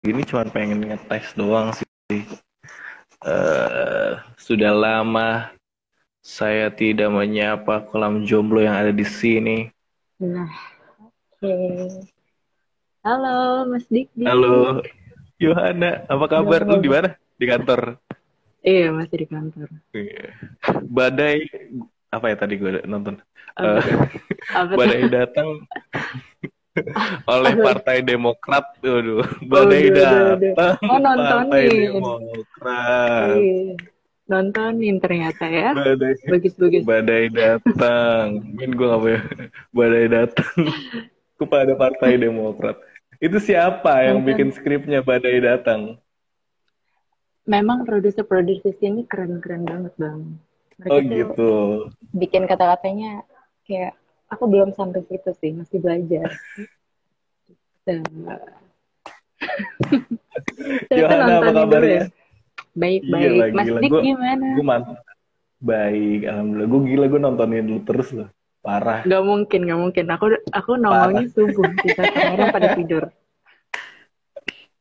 gini cuma pengen ngetes doang sih. Uh, sudah lama saya tidak menyapa kolam jomblo yang ada di sini. Nah, oke. Okay. Halo, Mas Dikdi. Halo, Yohana. Apa kabar? Halo. Lu di mana? Di kantor? Iya, masih di kantor. Iya. Badai, apa ya tadi gue nonton? Uh, badai datang oleh Partai Demokrat. Waduh, badai oh, datang. Oh, nontonin. Partai Demokrat. Iya. Nontonin ternyata ya. Badai, bagus-bagus. Badai datang. Min gue gak boleh. Badai datang kepada Partai Demokrat. Itu siapa yang bikin skripnya Badai datang? Memang produser-produser ini keren-keren banget bang. Mereka oh gitu. Bikin kata-katanya kayak aku belum sampai situ sih masih belajar Yohana apa kabarnya? ya? baik iya mas. Dik gimana? gue mantap baik alhamdulillah. Gue gila gue nontonin lu terus loh. Parah. Gak mungkin gak mungkin. Aku aku nongolnya subuh. Kita kemarin pada tidur.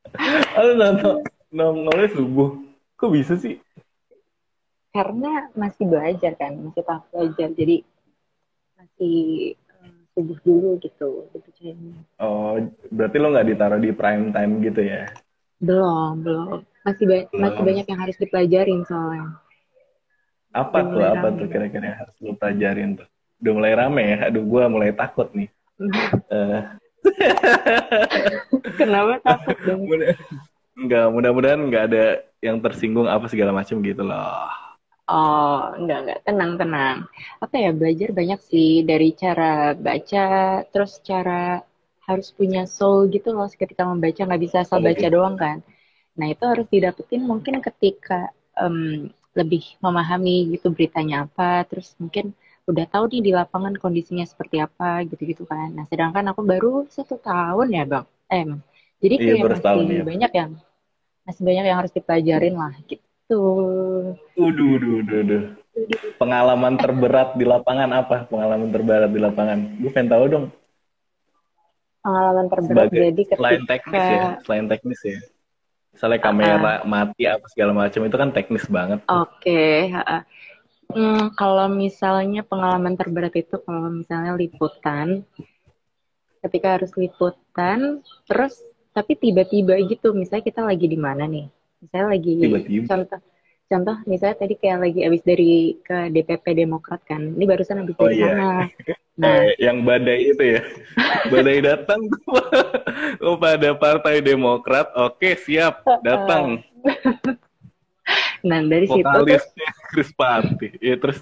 Aku nonton nongolnya subuh. Kok bisa sih? Karena masih belajar kan masih tahap belajar jadi masih subuh dulu gitu dipercayanya. Oh, berarti lo nggak ditaruh di prime time gitu ya? Belum, belum. Masih ba belum. masih banyak yang harus dipelajarin soalnya. Apa Udah tuh? Apa rame. tuh kira-kira yang harus lo pelajarin tuh? Udah mulai rame ya? Aduh, gue mulai takut nih. uh. Kenapa takut dong? Enggak, mudah-mudahan nggak ada yang tersinggung apa segala macam gitu loh. Oh, enggak, enggak. Tenang, tenang. Apa ya, belajar banyak sih dari cara baca, terus cara harus punya soul gitu loh ketika membaca, nggak bisa asal baca doang kan. Nah, itu harus didapetin mungkin ketika um, lebih memahami gitu beritanya apa, terus mungkin udah tahu nih di lapangan kondisinya seperti apa gitu-gitu kan. Nah, sedangkan aku baru satu tahun ya, Bang. Eh, jadi iya, kayak masih tahun, ya. banyak yang masih banyak yang harus dipelajarin lah gitu gitu. Uduh, uduh, uduh, uduh. Pengalaman terberat di lapangan apa? Pengalaman terberat di lapangan. Gue pengen tahu dong. Pengalaman terberat Sebagai, jadi ketika... Selain teknis ya, selain teknis ya. Misalnya kamera uh, mati apa segala macam itu kan teknis banget. Oke, okay, uh, hmm, kalau misalnya pengalaman terberat itu kalau misalnya liputan, ketika harus liputan, terus tapi tiba-tiba gitu, misalnya kita lagi di mana nih, misalnya lagi Tiba-tiba. contoh contoh misalnya tadi kayak lagi abis dari ke DPP Demokrat kan ini barusan abis oh, dari iya. sana. Nah eh, yang badai itu ya? Badai datang kepada Partai Demokrat. Oke siap. Datang. Nah dari situ Chris Party ya terus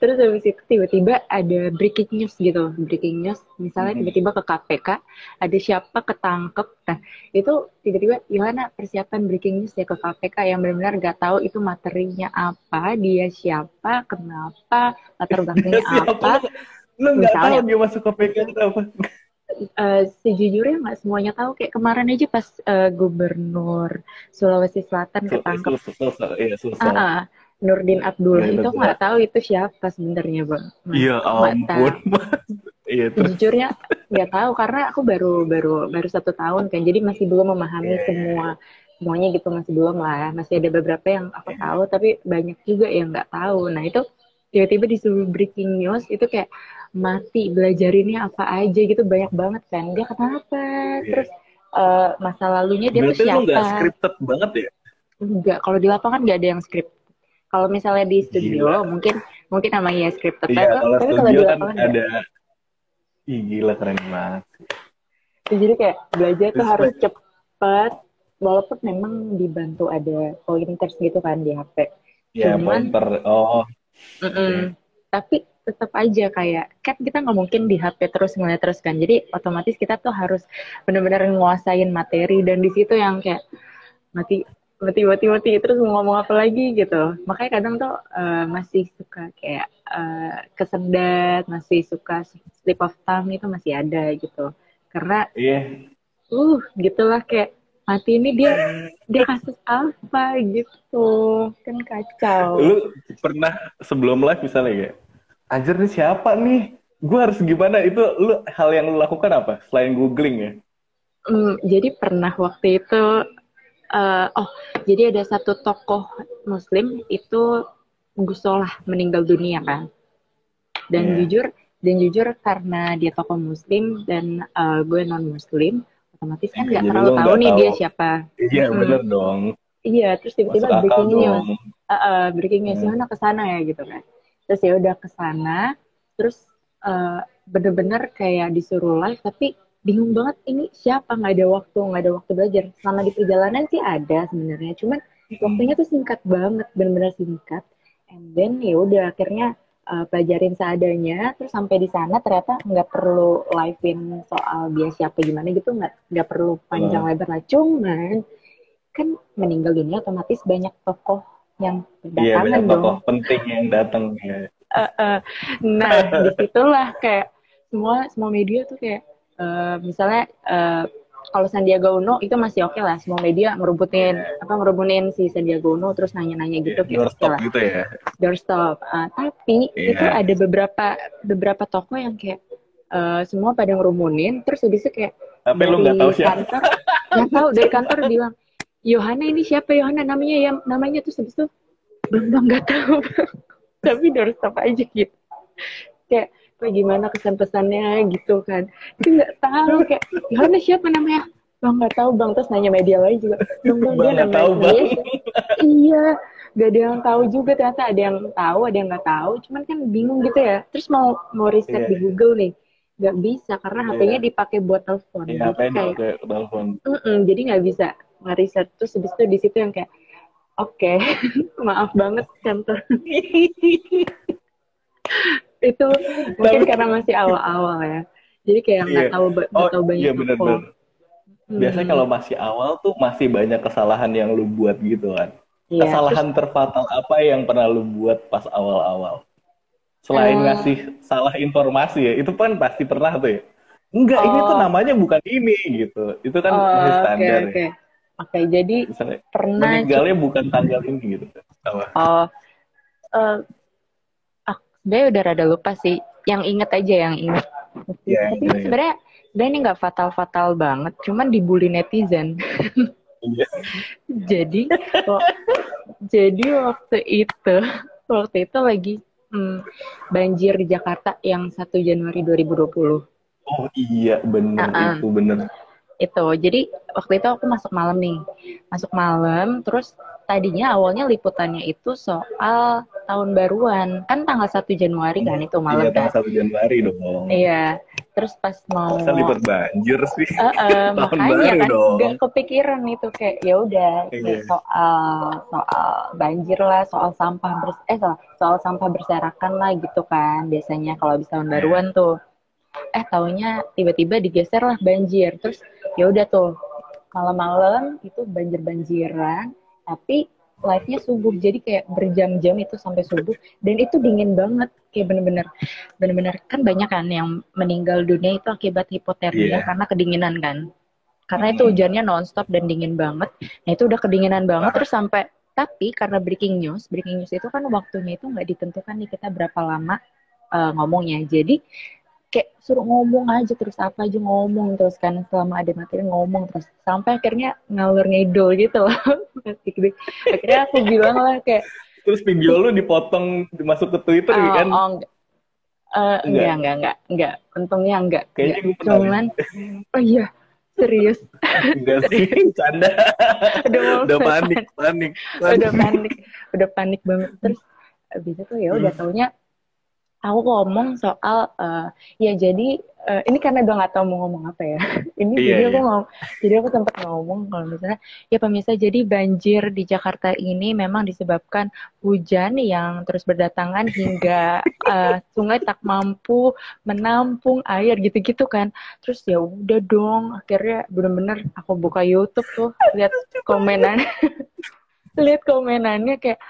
Terus habis itu tiba-tiba ada breaking news gitu, breaking news. Misalnya tiba-tiba ke KPK, ada siapa ketangkep. Nah, itu tiba-tiba Yohana persiapan breaking news ya ke KPK yang benar-benar gak tahu itu materinya apa, dia siapa, kenapa, latar belakangnya apa. Lu nggak tahu dia masuk KPK itu apa? Uh, sejujurnya nggak semuanya tahu kayak kemarin aja pas uh, gubernur Sulawesi Selatan ketangkep. Iya, susah. Uh -uh Nurdin Abdullah ya, itu nggak tahu itu siapa sebenarnya bang. Iya ampun. Iya Jujurnya nggak tahu karena aku baru baru baru satu tahun kan, jadi masih belum memahami yeah. semua semuanya gitu masih belum lah. Masih ada beberapa yang aku tahu, tapi banyak juga yang nggak tahu. Nah itu tiba-tiba disuruh breaking news itu kayak mati belajarinnya apa aja gitu banyak banget kan. Dia kenapa? Yeah. Terus uh, masa lalunya dia Berarti tuh siapa? Berarti nggak scripted banget ya? Enggak, kalau di lapangan nggak ada yang script kalau misalnya di studio gila. mungkin mungkin namanya scripted iya, kalau tapi kalau di kan lapangan kan ada. Ih, gila keren banget. Jadi kayak belajar tuh harus cepet walaupun memang dibantu ada pointers gitu kan di HP ya Cuman, pointer oh. Mm -mm, tapi tetap aja kayak kan kita nggak mungkin di HP terus ngeliat terus kan. Jadi otomatis kita tuh harus benar-benar nguasain materi dan di situ yang kayak mati mati-mati-mati terus mau ngomong apa lagi gitu. Makanya kadang tuh uh, masih suka kayak uh, kesedat masih suka slip of tongue itu masih ada gitu. Karena yeah. uh gitulah kayak mati ini dia dia kasus apa gitu. Kan kacau. Lu pernah sebelum live misalnya ya anjir nih siapa nih? Gue harus gimana? Itu lu hal yang lu lakukan apa selain googling ya? Hmm, jadi pernah waktu itu, uh, oh, jadi ada satu tokoh Muslim itu Gusolah meninggal dunia kan. Dan yeah. jujur, dan jujur karena dia tokoh Muslim dan uh, gue non Muslim, otomatis kan nggak terlalu tahu nih tahu. dia siapa. Iya hmm. bener dong. Iya, terus tiba-tiba breaking news, uh, uh, breaking news, hmm. ke sana ya gitu kan. Terus ya udah ke sana, terus uh, bener-bener kayak disuruh live, tapi bingung banget ini siapa? Nggak ada waktu nggak ada waktu belajar. Selama di perjalanan sih ada sebenarnya. Cuman waktunya tuh singkat banget benar-benar singkat. And then ya udah akhirnya uh, pelajarin seadanya. Terus sampai di sana ternyata nggak perlu livein soal dia siapa gimana gitu nggak nggak perlu panjang lebar lah. Cuman kan meninggal dunia otomatis banyak tokoh yang iya, banyak dong. tokoh penting yang datang ya. Uh, uh, nah di situlah kayak semua semua media tuh kayak uh, misalnya uh, kalau Sandiaga Uno itu masih oke okay lah semua media ngerubutin yeah. apa ngerubutin si Sandiaga Uno terus nanya-nanya gitu yeah, doorstop lah. gitu ya doorstop uh, tapi yeah. itu ada beberapa beberapa toko yang kayak uh, semua pada ngerumunin terus habis itu kayak tapi lu nggak tahu siapa kantor nggak tahu dari kantor bilang Yohana ini siapa Yohana namanya ya namanya tuh habis itu bang bang nggak tahu tapi doorstop aja gitu kayak kayak gimana kesan pesannya gitu kan. Itu nggak tahu kayak gimana siapa namanya? Bang nggak tahu bang. Terus nanya media lain juga. Bang bang dia namanya tahu, bang. iya gak ada yang tahu juga. Ternyata ada yang tahu ada yang nggak tahu. Cuman kan bingung gitu ya. Terus mau mau riset yeah. di Google nih. Nggak bisa karena yeah. HP-nya dipakai buat telepon. Yeah, jadi kayak telepon. Mm -mm, jadi nggak bisa ngeriset. Terus habis itu di situ yang kayak oke okay, maaf banget kantor itu mungkin karena masih awal-awal ya jadi kayak nggak yeah. tahu oh, tahu banyak iya, bener, bener. Hmm. biasanya kalau masih awal tuh masih banyak kesalahan yang lu buat gitu kan yeah, kesalahan terus, terfatal apa yang pernah lu buat pas awal-awal selain uh, ngasih salah informasi ya itu kan pasti pernah tuh ya enggak oh, ini tuh oh. namanya bukan ini gitu itu kan oh, standar okay, okay. Oke, okay, jadi Misalnya, pernah meninggalnya bukan tanggal ini gitu. Apa? Oh, uh, sebenarnya udah rada lupa sih. Yang inget aja yang inget. Yeah, tapi yeah, sebenarnya sebenarnya ini nggak fatal-fatal banget. Cuman dibully netizen. Yeah. jadi kok jadi waktu itu waktu itu lagi hmm, banjir di Jakarta yang 1 Januari 2020 oh iya benar uh -uh. itu benar itu. Jadi waktu itu aku masuk malam nih. Masuk malam terus tadinya awalnya liputannya itu soal tahun baruan. Kan tanggal 1 Januari kan itu malam iya, tanggal 1 Januari dong. Iya. Terus pas mau Masa liput banjir sih. Uh, uh, makanya kan dong. gak kepikiran itu kayak ya udah iya. soal soal banjir lah soal sampah bers eh soal, soal sampah berserakan lah gitu kan. Biasanya kalau habis tahun iya. baruan tuh eh taunya tiba-tiba digeser lah banjir. Terus ya udah tuh malam-malam itu banjir-banjiran tapi live-nya subuh jadi kayak berjam-jam itu sampai subuh dan itu dingin banget. Kayak bener-bener bener-bener. Kan banyak kan yang meninggal dunia itu akibat hipotermia yeah. karena kedinginan kan? Karena itu hujannya nonstop dan dingin banget. Nah itu udah kedinginan banget. Terus sampai tapi karena breaking news breaking news itu kan waktunya itu nggak ditentukan nih kita berapa lama uh, ngomongnya. Jadi kayak suruh ngomong aja terus apa aja ngomong terus kan selama ada materi ngomong terus sampai akhirnya ngalur ngidol gitu loh. Akhirnya aku bilang lah kayak terus video lu dipotong dimasuk ke Twitter oh, kan? oh, enggak. Uh, enggak. enggak enggak enggak enggak. Untungnya enggak, Kayaknya enggak. cuman oh iya serius. Enggak sih canda udah, udah panik, panik panik udah panik udah panik banget. Terus abis itu ya udah hmm. taunya aku ngomong soal uh, ya jadi uh, ini karena udah nggak tahu mau ngomong apa ya. Ini iya, jadi aku iya. ngomong jadi aku sempat ngomong kalau misalnya ya pemirsa jadi banjir di Jakarta ini memang disebabkan hujan yang terus berdatangan hingga uh, sungai tak mampu menampung air gitu-gitu kan. Terus ya udah dong akhirnya bener-bener aku buka YouTube tuh lihat komenan lihat komenannya kayak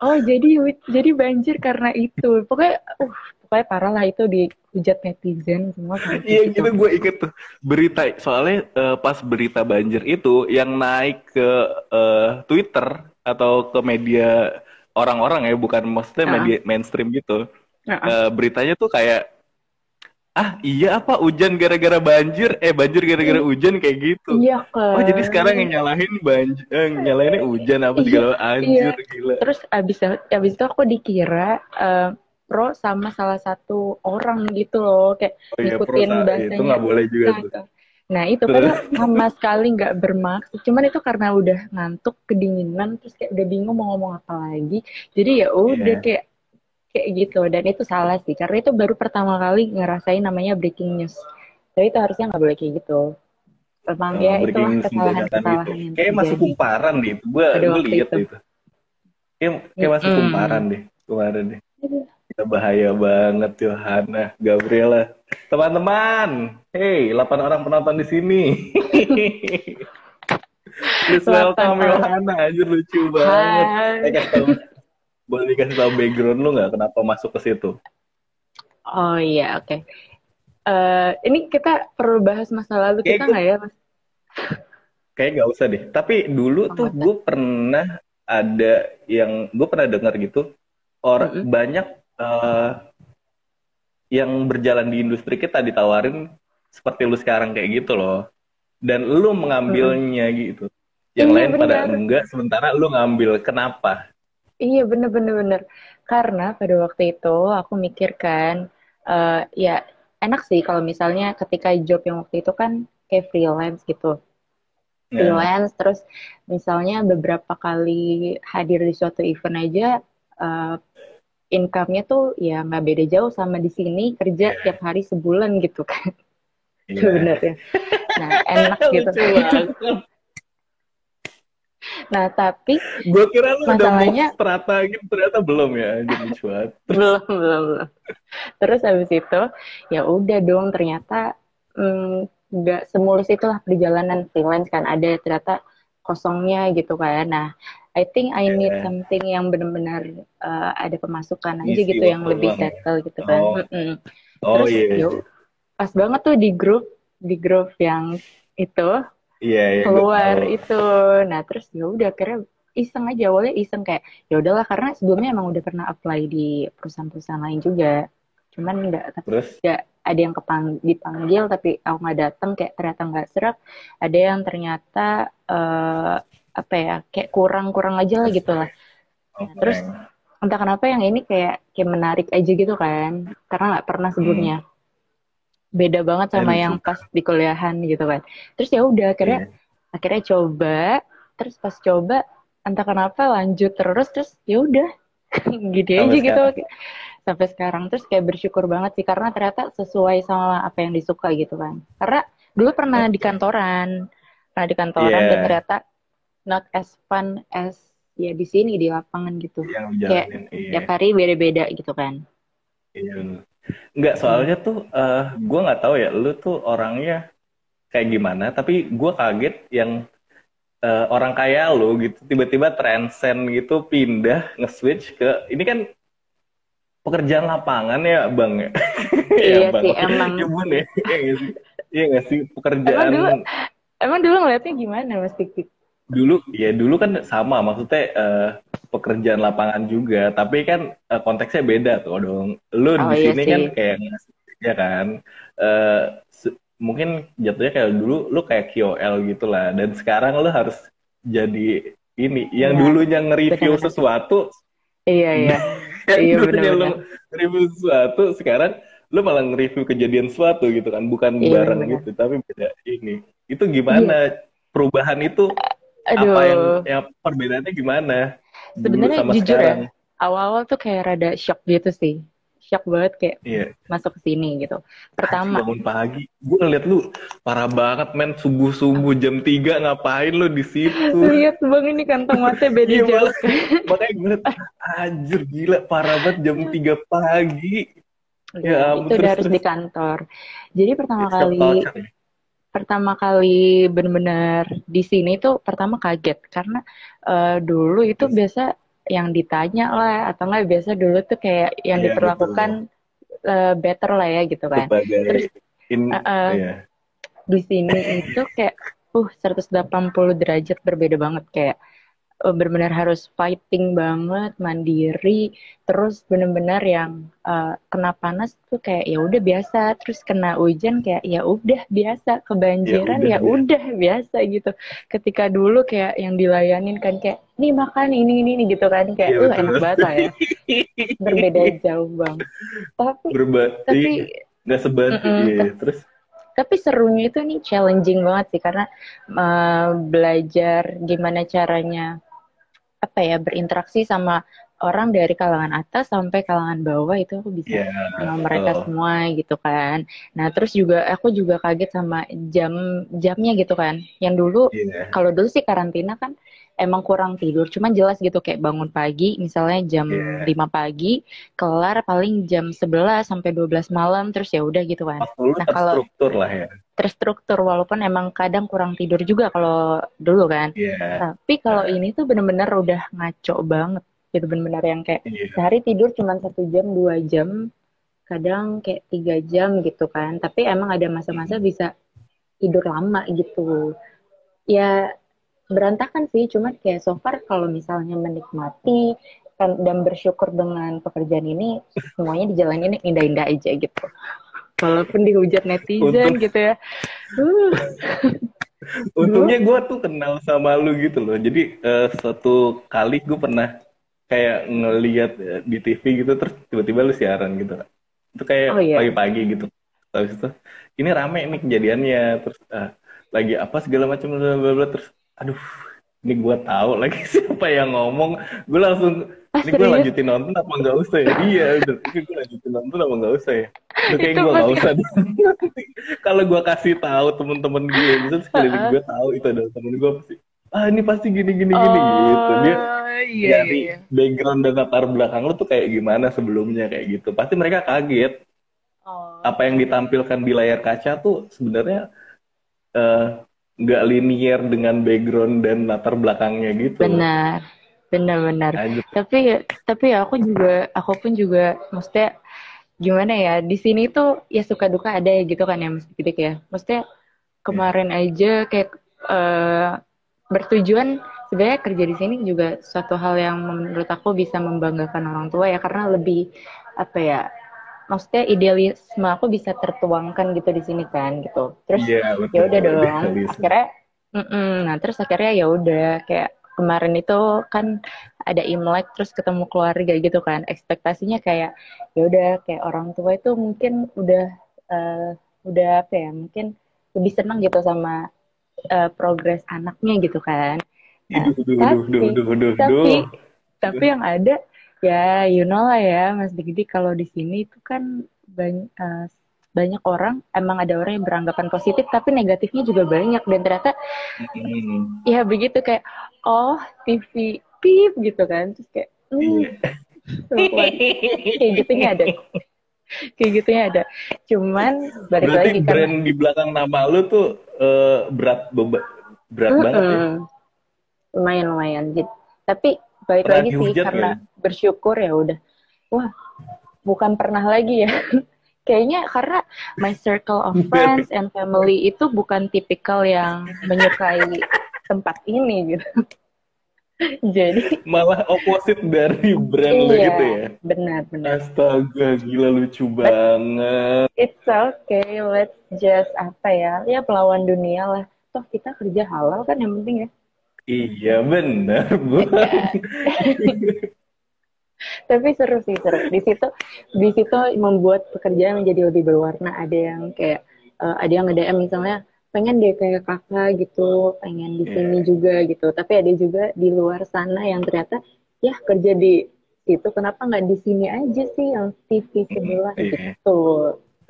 oh jadi jadi banjir karena itu. Pokoknya uh pokoknya parah lah itu dihujat netizen semua iya gitu gue inget tuh. Berita soalnya uh, pas berita banjir itu yang naik ke uh, Twitter atau ke media orang-orang ya bukan maksudnya uh media mainstream gitu. Uh -uh. Uh, beritanya tuh kayak ah iya apa hujan gara-gara banjir eh banjir gara-gara hujan kayak gitu iya kan oh jadi sekarang yang nyalahin banjir eh, nyalahinnya hujan apa segala iya, anjir iya. gila terus abis abis itu aku dikira uh, pro sama salah satu orang gitu loh kayak oh, iya, ngikutin bahasanya itu nggak boleh juga tuh. Nah itu kan sama sekali nggak bermaksud. Cuman itu karena udah ngantuk, kedinginan, terus kayak udah bingung mau ngomong apa lagi. Jadi ya udah yeah. kayak kayak gitu. Dan itu salah sih karena itu baru pertama kali ngerasain namanya breaking news. Jadi itu harusnya nggak boleh kayak gitu. Memang oh, ya itulah kesalahan-kesalahan gitu. yang kayak masuk kumparan deh. Itu gue gue lihat itu. itu. Kayak kayak masuk kumparan deh kemarin deh. Bahaya banget Yohana Gabriela. Teman-teman hey 8 orang penonton di sini. Please welcome Yohana aja lucu banget. Hai boleh dikasih tahu background lu nggak kenapa masuk ke situ? Oh iya, oke. Okay. Uh, eh, ini kita perlu bahas masa lalu Kayak kita nggak ya, Mas? Kayak nggak usah deh. Tapi dulu oh, tuh gue pernah ada yang gue pernah dengar gitu, orang mm -hmm. banyak uh, yang berjalan di industri kita ditawarin seperti lu sekarang kayak gitu loh. Dan lu mengambilnya mm -hmm. gitu. Yang iya, lain bener. pada enggak, sementara lu ngambil. Kenapa? Iya bener-bener bener. Karena pada waktu itu aku mikirkan uh, ya enak sih kalau misalnya ketika job yang waktu itu kan kayak freelance gitu. Yeah. Freelance terus misalnya beberapa kali hadir di suatu event aja uh, income-nya tuh ya nggak beda jauh sama di sini kerja yeah. tiap hari sebulan gitu kan. Yeah. Sebenarnya. Nah, enak gitu. Nah, tapi gue kira lu masalahnya, udah ternyata gitu, ternyata belum ya, jadi cuat. belum, belum, belum. Terus habis itu, ya udah dong, ternyata mm, nggak mm, semulus itulah perjalanan freelance kan ada ternyata kosongnya gitu kan. Nah, I think I need yeah. something yang benar-benar uh, ada pemasukan aja Isi gitu yang lebih settle gitu kan. Oh, mm -mm. oh Terus, iya. Yeah. pas banget tuh di grup di grup yang itu yeah, yeah, keluar itu. Nah terus ya udah akhirnya iseng aja awalnya iseng kayak ya udahlah karena sebelumnya emang udah pernah apply di perusahaan-perusahaan lain juga. Cuman enggak tapi terus? gak ada yang kepang dipanggil tapi aku nggak datang kayak ternyata nggak serak. Ada yang ternyata uh, apa ya kayak kurang-kurang aja lah gitu lah. Okay. nah, terus entah kenapa yang ini kayak kayak menarik aja gitu kan karena nggak pernah sebelumnya. Hmm beda banget sama yang pas di kuliahan gitu kan terus ya udah akhirnya yeah. akhirnya coba terus pas coba entah kenapa lanjut terus terus ya udah gitu aja gitu sekarang. sampai sekarang terus kayak bersyukur banget sih karena ternyata sesuai sama apa yang disuka gitu kan karena dulu pernah di kantoran pernah di kantoran yeah. dan ternyata not as fun as ya di sini di lapangan gitu yang kayak iya. tiap hari beda-beda gitu kan iya Enggak, soalnya tuh uh, eh, gue nggak tahu ya, lu tuh orangnya kayak gimana, tapi gue kaget yang uh, orang kaya lu gitu tiba-tiba transcend gitu pindah nge-switch ke ini kan pekerjaan lapangan ya bang ya? Iya ya, bang. sih emang. Ya bun ya? Iya gak sih? Iya gak sih pekerjaan emang dulu, emang dulu ngeliatnya gimana mas Tiki dulu ya dulu kan sama maksudnya uh, pekerjaan lapangan juga. Tapi kan uh, konteksnya beda tuh dong lu oh, di iya sini kan kayak ya kan uh, mungkin jatuhnya kayak dulu lu kayak KOL gitu lah dan sekarang lu harus jadi ini yang ya, dulunya nge-review bener. sesuatu. Iya iya. Iya benar lu review sesuatu sekarang lu malah nge-review kejadian sesuatu gitu kan bukan iya, barang bener. gitu tapi beda ini. Itu gimana iya. perubahan itu? Aduh. apa yang yang perbedaannya gimana sebenarnya jujur ya, sekarang. ya awal-awal tuh kayak rada shock gitu sih shock banget kayak yeah. masuk ke sini gitu. Pertama bangun pagi, gue ngeliat lu parah banget men subuh subuh jam 3 ngapain lu di situ? Lihat bang ini kantong mata beda iya, jauh. Makanya gue ngeliat anjir gila parah banget jam 3 pagi. Ya, ya itu udah harus di kantor. Jadi pertama kali pertama kali benar-benar di sini tuh pertama kaget karena uh, dulu itu yes. biasa yang ditanya lah atau enggak biasa dulu tuh kayak yang yeah, diperlakukan uh, better lah ya gitu kan. Sebagai Terus in, uh, uh, yeah. di sini itu kayak uh 180 derajat berbeda banget kayak uh, benar-benar harus fighting banget, mandiri, terus benar-benar yang uh, kena panas tuh kayak ya udah biasa, terus kena hujan kayak ya udah biasa, kebanjiran ya, ya udah biasa gitu. Ketika dulu kayak yang dilayanin kan kayak nih makan ini ini, ini gitu kan kayak ya, enak banget lah ya. Berbeda jauh bang. Tapi Berba tapi nggak sebat mm -mm, iya. terus tapi serunya itu nih challenging banget sih karena uh, belajar gimana caranya apa ya berinteraksi sama orang dari kalangan atas sampai kalangan bawah itu aku bisa yeah, sama mereka oh. semua gitu kan. Nah terus juga aku juga kaget sama jam jamnya gitu kan. Yang dulu yeah. kalau dulu sih karantina kan emang kurang tidur. Cuman jelas gitu kayak bangun pagi misalnya jam yeah. 5 pagi, kelar paling jam 11 sampai 12 malam terus ya udah gitu kan. nah kalau lah ya terstruktur walaupun emang kadang kurang tidur juga kalau dulu kan. Yeah. Tapi kalau yeah. ini tuh bener-bener udah ngaco banget gitu bener-bener yang kayak yeah. sehari tidur cuma satu jam dua jam kadang kayak tiga jam gitu kan. Tapi emang ada masa-masa bisa tidur lama gitu. Ya berantakan sih, cuma kayak so far kalau misalnya menikmati kan, dan bersyukur dengan pekerjaan ini semuanya dijalanin indah-indah aja gitu walaupun dihujat netizen Untung, gitu ya uh. untungnya gue tuh kenal sama lu gitu loh jadi uh, suatu kali gue pernah kayak ngeliat uh, di TV gitu terus tiba-tiba lu siaran gitu. Itu kayak oh, iya. pagi-pagi gitu. Terus itu ini rame nih kejadiannya. Terus uh, lagi apa segala macam terus aduh ini gue tahu lagi siapa yang ngomong. Gue langsung ah, ini gue lanjutin nonton apa nggak usah ya? Iya udah gue lanjutin nonton apa nggak usah ya? Udah kayak gue nggak usah kalau gue kasih tahu temen-temen gue gitu sekeliling gue tahu itu adalah temen gue pasti ah ini pasti gini gini gini oh, gitu dia iya, dari iya. background dan latar belakang lo tuh kayak gimana sebelumnya kayak gitu pasti mereka kaget oh. apa yang ditampilkan di layar kaca tuh sebenarnya uh, nggak linear dengan background dan latar belakangnya gitu. Benar, benar-benar. Tapi tapi aku juga, aku pun juga, maksudnya gimana ya di sini tuh ya suka duka ada ya gitu kan ya mesti gitu ya. Maksudnya kemarin aja kayak uh, bertujuan sebenarnya kerja di sini juga suatu hal yang menurut aku bisa membanggakan orang tua ya karena lebih apa ya maksudnya idealisme aku bisa tertuangkan gitu di sini kan gitu. Terus yeah, ya udah dong akhirnya mm -mm, nah terus akhirnya ya udah kayak kemarin itu kan ada imlek terus ketemu keluarga gitu kan. Ekspektasinya kayak ya udah kayak orang tua itu mungkin udah uh, udah apa ya mungkin lebih senang gitu sama uh, progres anaknya gitu kan. Nah, tapi tapi tapi yang ada Ya, you know lah ya, Mas Digdi kalau di sini itu kan banyak uh, banyak orang emang ada orang yang beranggapan positif tapi negatifnya juga banyak. Dan ternyata hmm. ya begitu kayak oh TV pip gitu kan. Terus kayak hmm, kayak gitunya ada kayak gitunya ada. Cuman balik Berarti lagi brand karena... di belakang nama lu tuh uh, berat berat -uh. banget ya? Lumayan lumayan. Gitu tapi balik pernah lagi sih karena ya? bersyukur ya udah. Wah bukan pernah lagi ya. Kayaknya karena my circle of friends and family itu bukan tipikal yang menyukai tempat ini gitu jadi malah oposit dari brand iya, lo gitu ya? benar benar. Astaga gila lucu But banget. It's okay let's just apa ya? Ya pelawan dunia lah. Toh kita kerja halal kan yang penting ya? Iya benar bu. Tapi seru sih seru. Di situ di situ membuat pekerjaan menjadi lebih berwarna. Ada yang kayak uh, ada yang nge-DM misalnya pengen deh kayak kakak gitu, pengen di sini yeah. juga gitu. Tapi ada juga di luar sana yang ternyata ya kerja di situ kenapa nggak di sini aja sih yang TV sebelah yeah. gitu.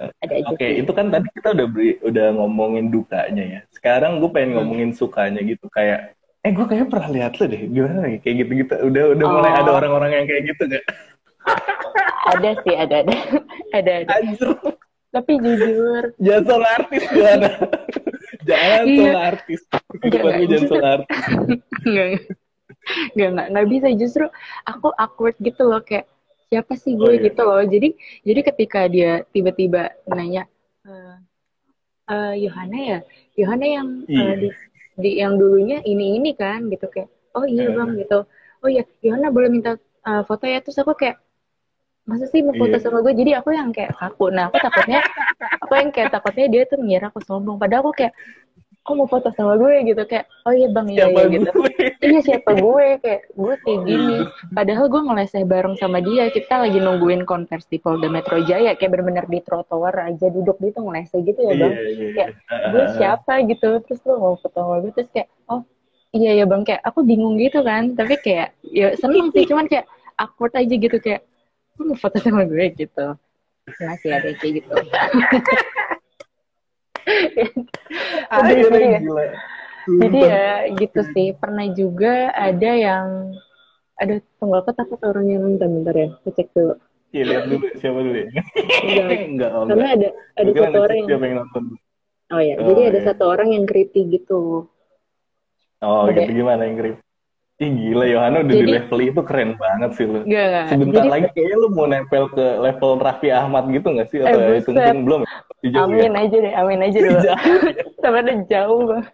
Ada aja. Oke, okay, itu kan tadi kita udah beri, udah ngomongin dukanya ya. Sekarang gue pengen hmm. ngomongin sukanya gitu kayak eh gue kayaknya pernah lihat lo deh gimana nih kayak gitu gitu udah udah oh. mulai ada orang-orang yang kayak gitu gak ada sih ada ada ada ada Anjir. tapi jujur soal artis gimana jangan iya. soal artis kehidupan gue jangan soal artis nggak nggak nggak bisa. Justru aku awkward gitu loh kayak siapa sih gue? Oh, iya. gitu loh. Jadi jadi ketika dia tiba-tiba nanya uh, uh, Yohana ya? Yohana yang uh, di di yang dulunya ini ini kan? Gitu kayak oh iya bang gitu. Oh iya Yohana boleh minta uh, foto ya? Terus aku kayak masa sih mau foto yeah. sama gue? Jadi aku yang kayak kaku. Nah aku takutnya aku yang kayak takutnya dia tuh ngira aku sombong. Padahal aku kayak kok mau foto sama gue? Gitu kayak oh iya bang iya, iya gitu. iya siapa gue? Kayak gue kayak gini. Padahal gue ngeleseh bareng sama dia. Kita lagi nungguin konvers di Polda Metro Jaya. Kayak bener-bener di trotoar aja duduk gitu ngeleseh gitu ya bang. Yeah, yeah, kayak gue siapa? Gitu. Terus lo mau foto sama gue? Terus kayak oh iya ya bang. Kayak aku bingung gitu kan. Tapi kayak ya seneng sih. Cuman kayak awkward aja gitu. Kayak lu foto sama gue gitu masih ada kayak gitu Aduh, jadi, ya. jadi ya gitu sih pernah juga ada yang ada tunggal apa takut orang yang nonton bentar ya aku cek dulu Iya lihat dulu siapa dulu ya. Enggak. Enggak, Karena ada ada satu orang yang, yang nonton. Oh ya, oh, jadi ada iya. satu orang yang creepy gitu. Oh, ada. gitu gimana yang creepy? Ih gila Yohana udah jadi, di level itu keren banget sih lu. Gak, Sebentar jadi, lagi kayaknya lu mau nempel ke level Raffi Ahmad gitu gak sih? Atau eh, itu mungkin belum? Jauh, amin ya? aja deh, amin aja dulu. Sampai ada jauh banget.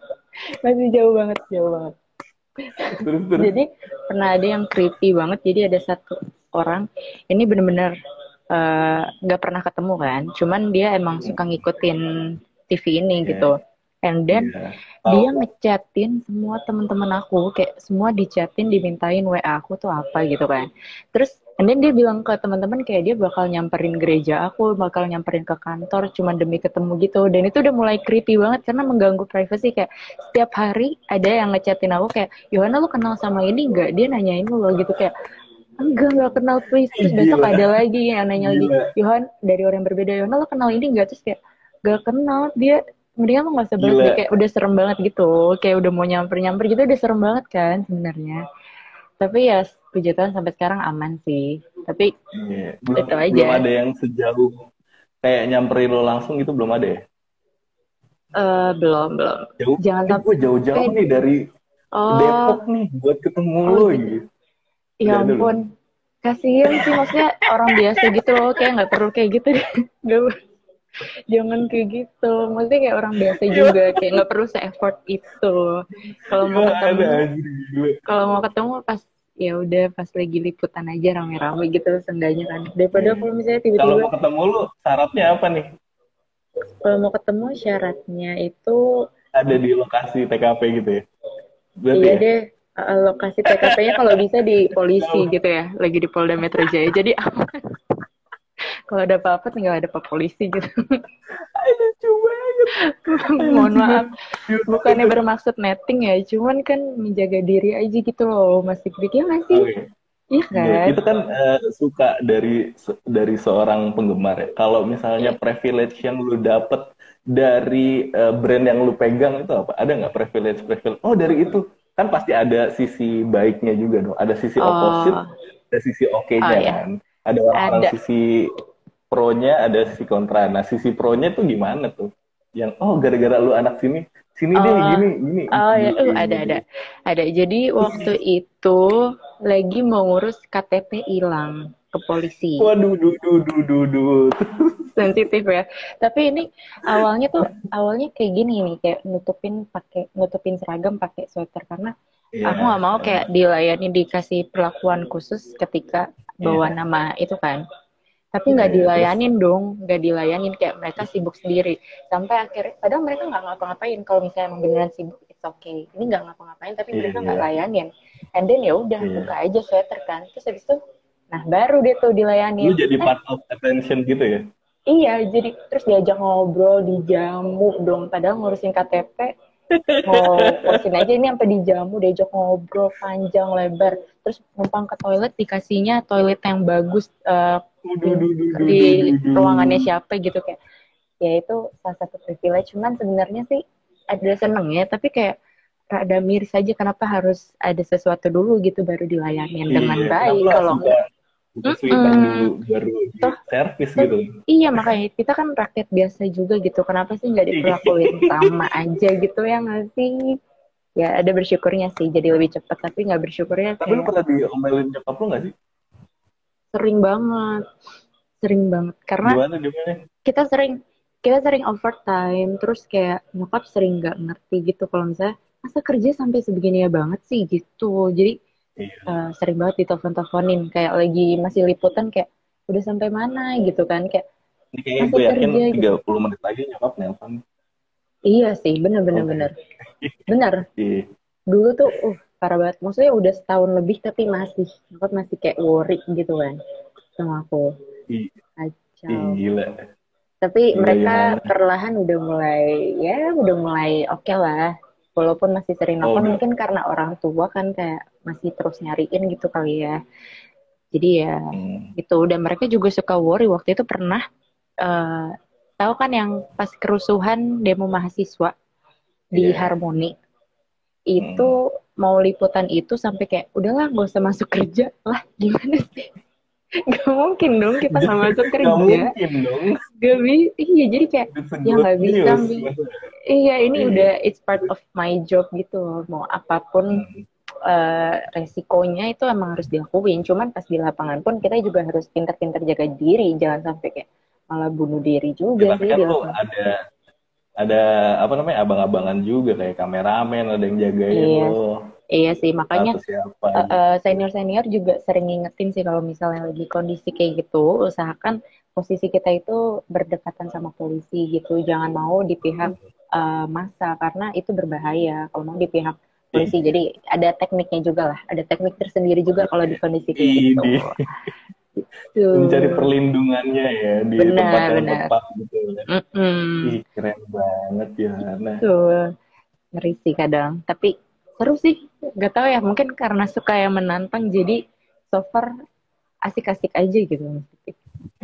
Masih jauh banget, jauh banget. Terus, terus. Jadi pernah ada yang creepy banget. Jadi ada satu orang, ini bener-bener eh, nggak uh, pernah ketemu kan. Cuman dia emang suka ngikutin TV ini yeah. gitu. And then yeah dia ngechatin semua teman-teman aku kayak semua dichatin dimintain WA aku tuh apa gitu kan. Terus and then dia bilang ke teman-teman kayak dia bakal nyamperin gereja aku bakal nyamperin ke kantor cuma demi ketemu gitu. Dan itu udah mulai creepy banget karena mengganggu privacy. Kayak setiap hari ada yang ngechatin aku kayak Yohana lu kenal sama ini enggak dia nanyain lu gitu kayak enggak enggak kenal please. Terus besok ada lagi yang nanya lagi Yohan dari orang yang berbeda Yohana lu kenal ini enggak terus kayak enggak kenal. Dia mendingan lo gak usah bahas kayak udah serem banget gitu. Kayak udah mau nyamper nyamper gitu udah serem banget kan sebenarnya. Tapi ya puji Tuhan sampai sekarang aman sih. Tapi yeah. belum, itu aja. belum ada yang sejauh kayak nyamperin lo langsung gitu belum ada ya? Uh, belum belum. Jauh, jangan sampai gue jauh-jauh nih dari oh. Depok nih buat ketemu oh, lo gitu. Ya ampun. Kasihan sih maksudnya orang biasa gitu loh kayak nggak perlu kayak gitu. Deh jangan kayak gitu. Maksudnya kayak orang biasa iya. juga kayak nggak perlu se effort itu. Kalau mau ketemu kalau mau ketemu pas ya udah pas lagi liputan aja rame-rame gitu seenggaknya kan. Daripada iya. kalau misalnya tiba-tiba kalau mau ketemu lu syaratnya apa nih? Kalau mau ketemu syaratnya itu ada di lokasi TKP gitu ya? Berarti iya ya? deh lokasi TKP-nya kalau bisa di polisi gitu ya. Lagi di Polda Metro Jaya. Jadi aman kalau ada apa-apa tinggal ada pak polisi gitu lucu banget mohon maaf bukannya bermaksud netting ya cuman kan menjaga diri aja gitu loh masih pikir masih oh, iya. Iya kan? Ya, itu kan uh, suka dari dari seorang penggemar ya. Kalau misalnya yeah. privilege yang lu dapet dari uh, brand yang lu pegang itu apa? Ada nggak privilege privilege? Oh dari itu kan pasti ada sisi baiknya juga dong. Ada sisi oh. opposite, ada sisi oke-nya oh, iya. kan. Ada orang ada. sisi pro-nya ada sisi kontra. Nah, sisi pro-nya tuh gimana tuh? Yang oh gara-gara lu anak sini, sini deh oh, gini, gini. Oh ya, uh, ada ada. Ada. Jadi waktu itu lagi mau ngurus KTP hilang ke polisi. Waduh, duh, duh, duh, duh, duh. Sensitif ya. Tapi ini awalnya tuh awalnya kayak gini nih, kayak nutupin pakai nutupin seragam pakai sweater karena yeah. aku nggak mau kayak dilayani dikasih perlakuan khusus ketika bawa yeah. nama itu kan tapi nggak yeah, dilayanin dong nggak dilayanin kayak mereka sibuk sendiri. Sampai akhirnya padahal mereka nggak ngapa-ngapain. Kalau misalnya emang beneran sibuk it's okay. Ini nggak ngapa-ngapain tapi yeah, mereka nggak yeah. layanin. And then ya udah yeah. buka aja sweater kan. Terus habis itu nah baru dia tuh dilayanin. Lu jadi eh, part of attention gitu ya? Iya jadi terus diajak ngobrol dijamu dong padahal ngurusin KTP mau urusin aja ini sampai dijamu diajak ngobrol panjang lebar. Terus numpang ke toilet dikasihnya toilet yang bagus uh, di ruangannya siapa gitu kayak ya itu salah satu privilege. Cuman sebenarnya sih ada seneng ya tapi kayak rada miris aja kenapa harus ada sesuatu dulu gitu baru dilayani iya, dengan baik kalau mm -mm. baru toh, servis gitu. iya makanya kita kan rakyat biasa juga gitu. Kenapa sih nggak diperlakuin sama aja gitu ya nggak sih? Ya ada bersyukurnya sih jadi lebih cepat tapi nggak bersyukurnya tapi kayak... lu pernah diomelin nyokap lu nggak sih sering banget. Sering banget. Karena gimana, gimana? kita sering kita sering overtime. Terus kayak nyokap sering nggak ngerti gitu kalau misalnya masa kerja sampai sebegini ya banget sih? Gitu. Jadi iya. uh, sering banget ditelepon-teleponin. Kayak lagi masih liputan kayak udah sampai mana? Gitu kan. Kayak ini kayaknya gue yakin kerja, 30 gitu. menit lagi nyokap nelpon. Iya sih. Bener bener okay. bener. Bener. Iya. dulu tuh uh parah banget maksudnya udah setahun lebih tapi masih nyokap masih kayak worry gitu kan sama aku Kacau. gila tapi gila, mereka gimana? perlahan udah mulai ya udah mulai oke okay lah walaupun masih sering nelfon oh, mungkin karena orang tua kan kayak masih terus nyariin gitu kali ya jadi ya hmm. itu dan mereka juga suka worry waktu itu pernah uh, tahu kan yang pas kerusuhan demo mahasiswa di yeah. Harmoni itu hmm. Mau liputan itu sampai kayak udahlah gak usah masuk kerja lah gimana sih Gak mungkin dong kita gak masuk kerja. Gak mungkin dong. Gak bisa. Iya jadi kayak ya gak bisa. Iya ini iya. udah it's part of my job gitu. Mau apa pun hmm. uh, resikonya itu emang harus dilakuin. Cuman pas di lapangan pun kita juga harus pintar-pintar jaga diri. Jangan sampai kayak malah bunuh diri juga ya, sih. Kan lo ada ada apa namanya abang-abangan juga kayak kameramen ada yang jagain iya. lo Iya sih, makanya uh, uh, senior-senior juga sering ngingetin sih kalau misalnya lagi kondisi kayak gitu, usahakan posisi kita itu berdekatan sama polisi gitu. Jangan mau di pihak uh, masa karena itu berbahaya. Kalau mau di pihak polisi, jadi ada tekniknya juga lah. Ada teknik tersendiri juga kalau di kondisi kayak gitu. Mencari perlindungannya ya di benar, tempat yang benar. tepat gitu. Mm -mm. Ih, keren banget ya. Nah. Ngeri sih kadang. Tapi seru sih gak tau ya mungkin karena suka yang menantang jadi so far asik-asik aja gitu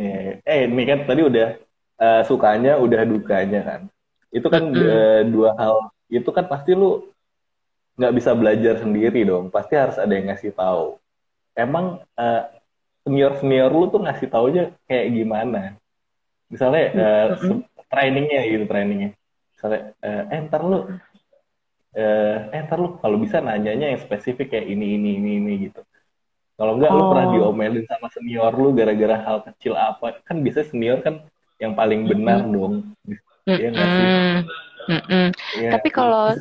eh, eh ini kan tadi udah uh, sukanya udah dukanya kan itu kan mm -hmm. uh, dua hal itu kan pasti lu nggak bisa belajar sendiri dong pasti harus ada yang ngasih tahu emang uh, senior senior lu tuh ngasih taunya kayak gimana misalnya uh, -hmm. trainingnya gitu trainingnya misalnya uh, eh ntar lu eh, eh ntar lu kalau bisa nanyanya yang spesifik kayak ini ini ini ini gitu kalau enggak oh. lu pernah oh. diomelin sama senior lu gara-gara hal kecil apa kan bisa senior kan yang paling benar mm -hmm. dong mm -hmm. ya mm -hmm. Ya, tapi kalau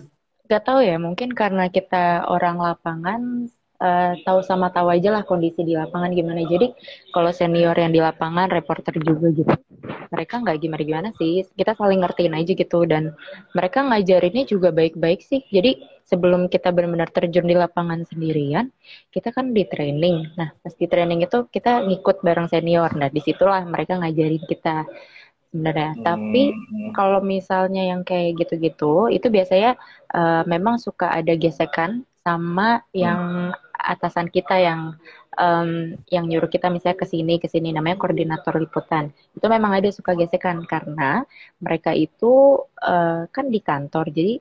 nggak tahu ya mungkin karena kita orang lapangan uh, tahu sama tahu aja lah kondisi di lapangan gimana. Jadi kalau senior yang di lapangan, reporter juga gitu, mereka nggak gimana-gimana sih. Kita saling ngertiin aja gitu dan mereka ngajarinnya juga baik-baik sih. Jadi sebelum kita benar-benar terjun di lapangan sendirian, kita kan di training. Nah pas di training itu kita ngikut bareng senior. Nah di situlah mereka ngajarin kita sebenarnya. Hmm. Tapi kalau misalnya yang kayak gitu-gitu, itu biasanya uh, memang suka ada gesekan sama yang hmm atasan kita yang um, yang nyuruh kita misalnya ke sini ke sini namanya koordinator liputan. Itu memang ada suka gesekan karena mereka itu uh, kan di kantor jadi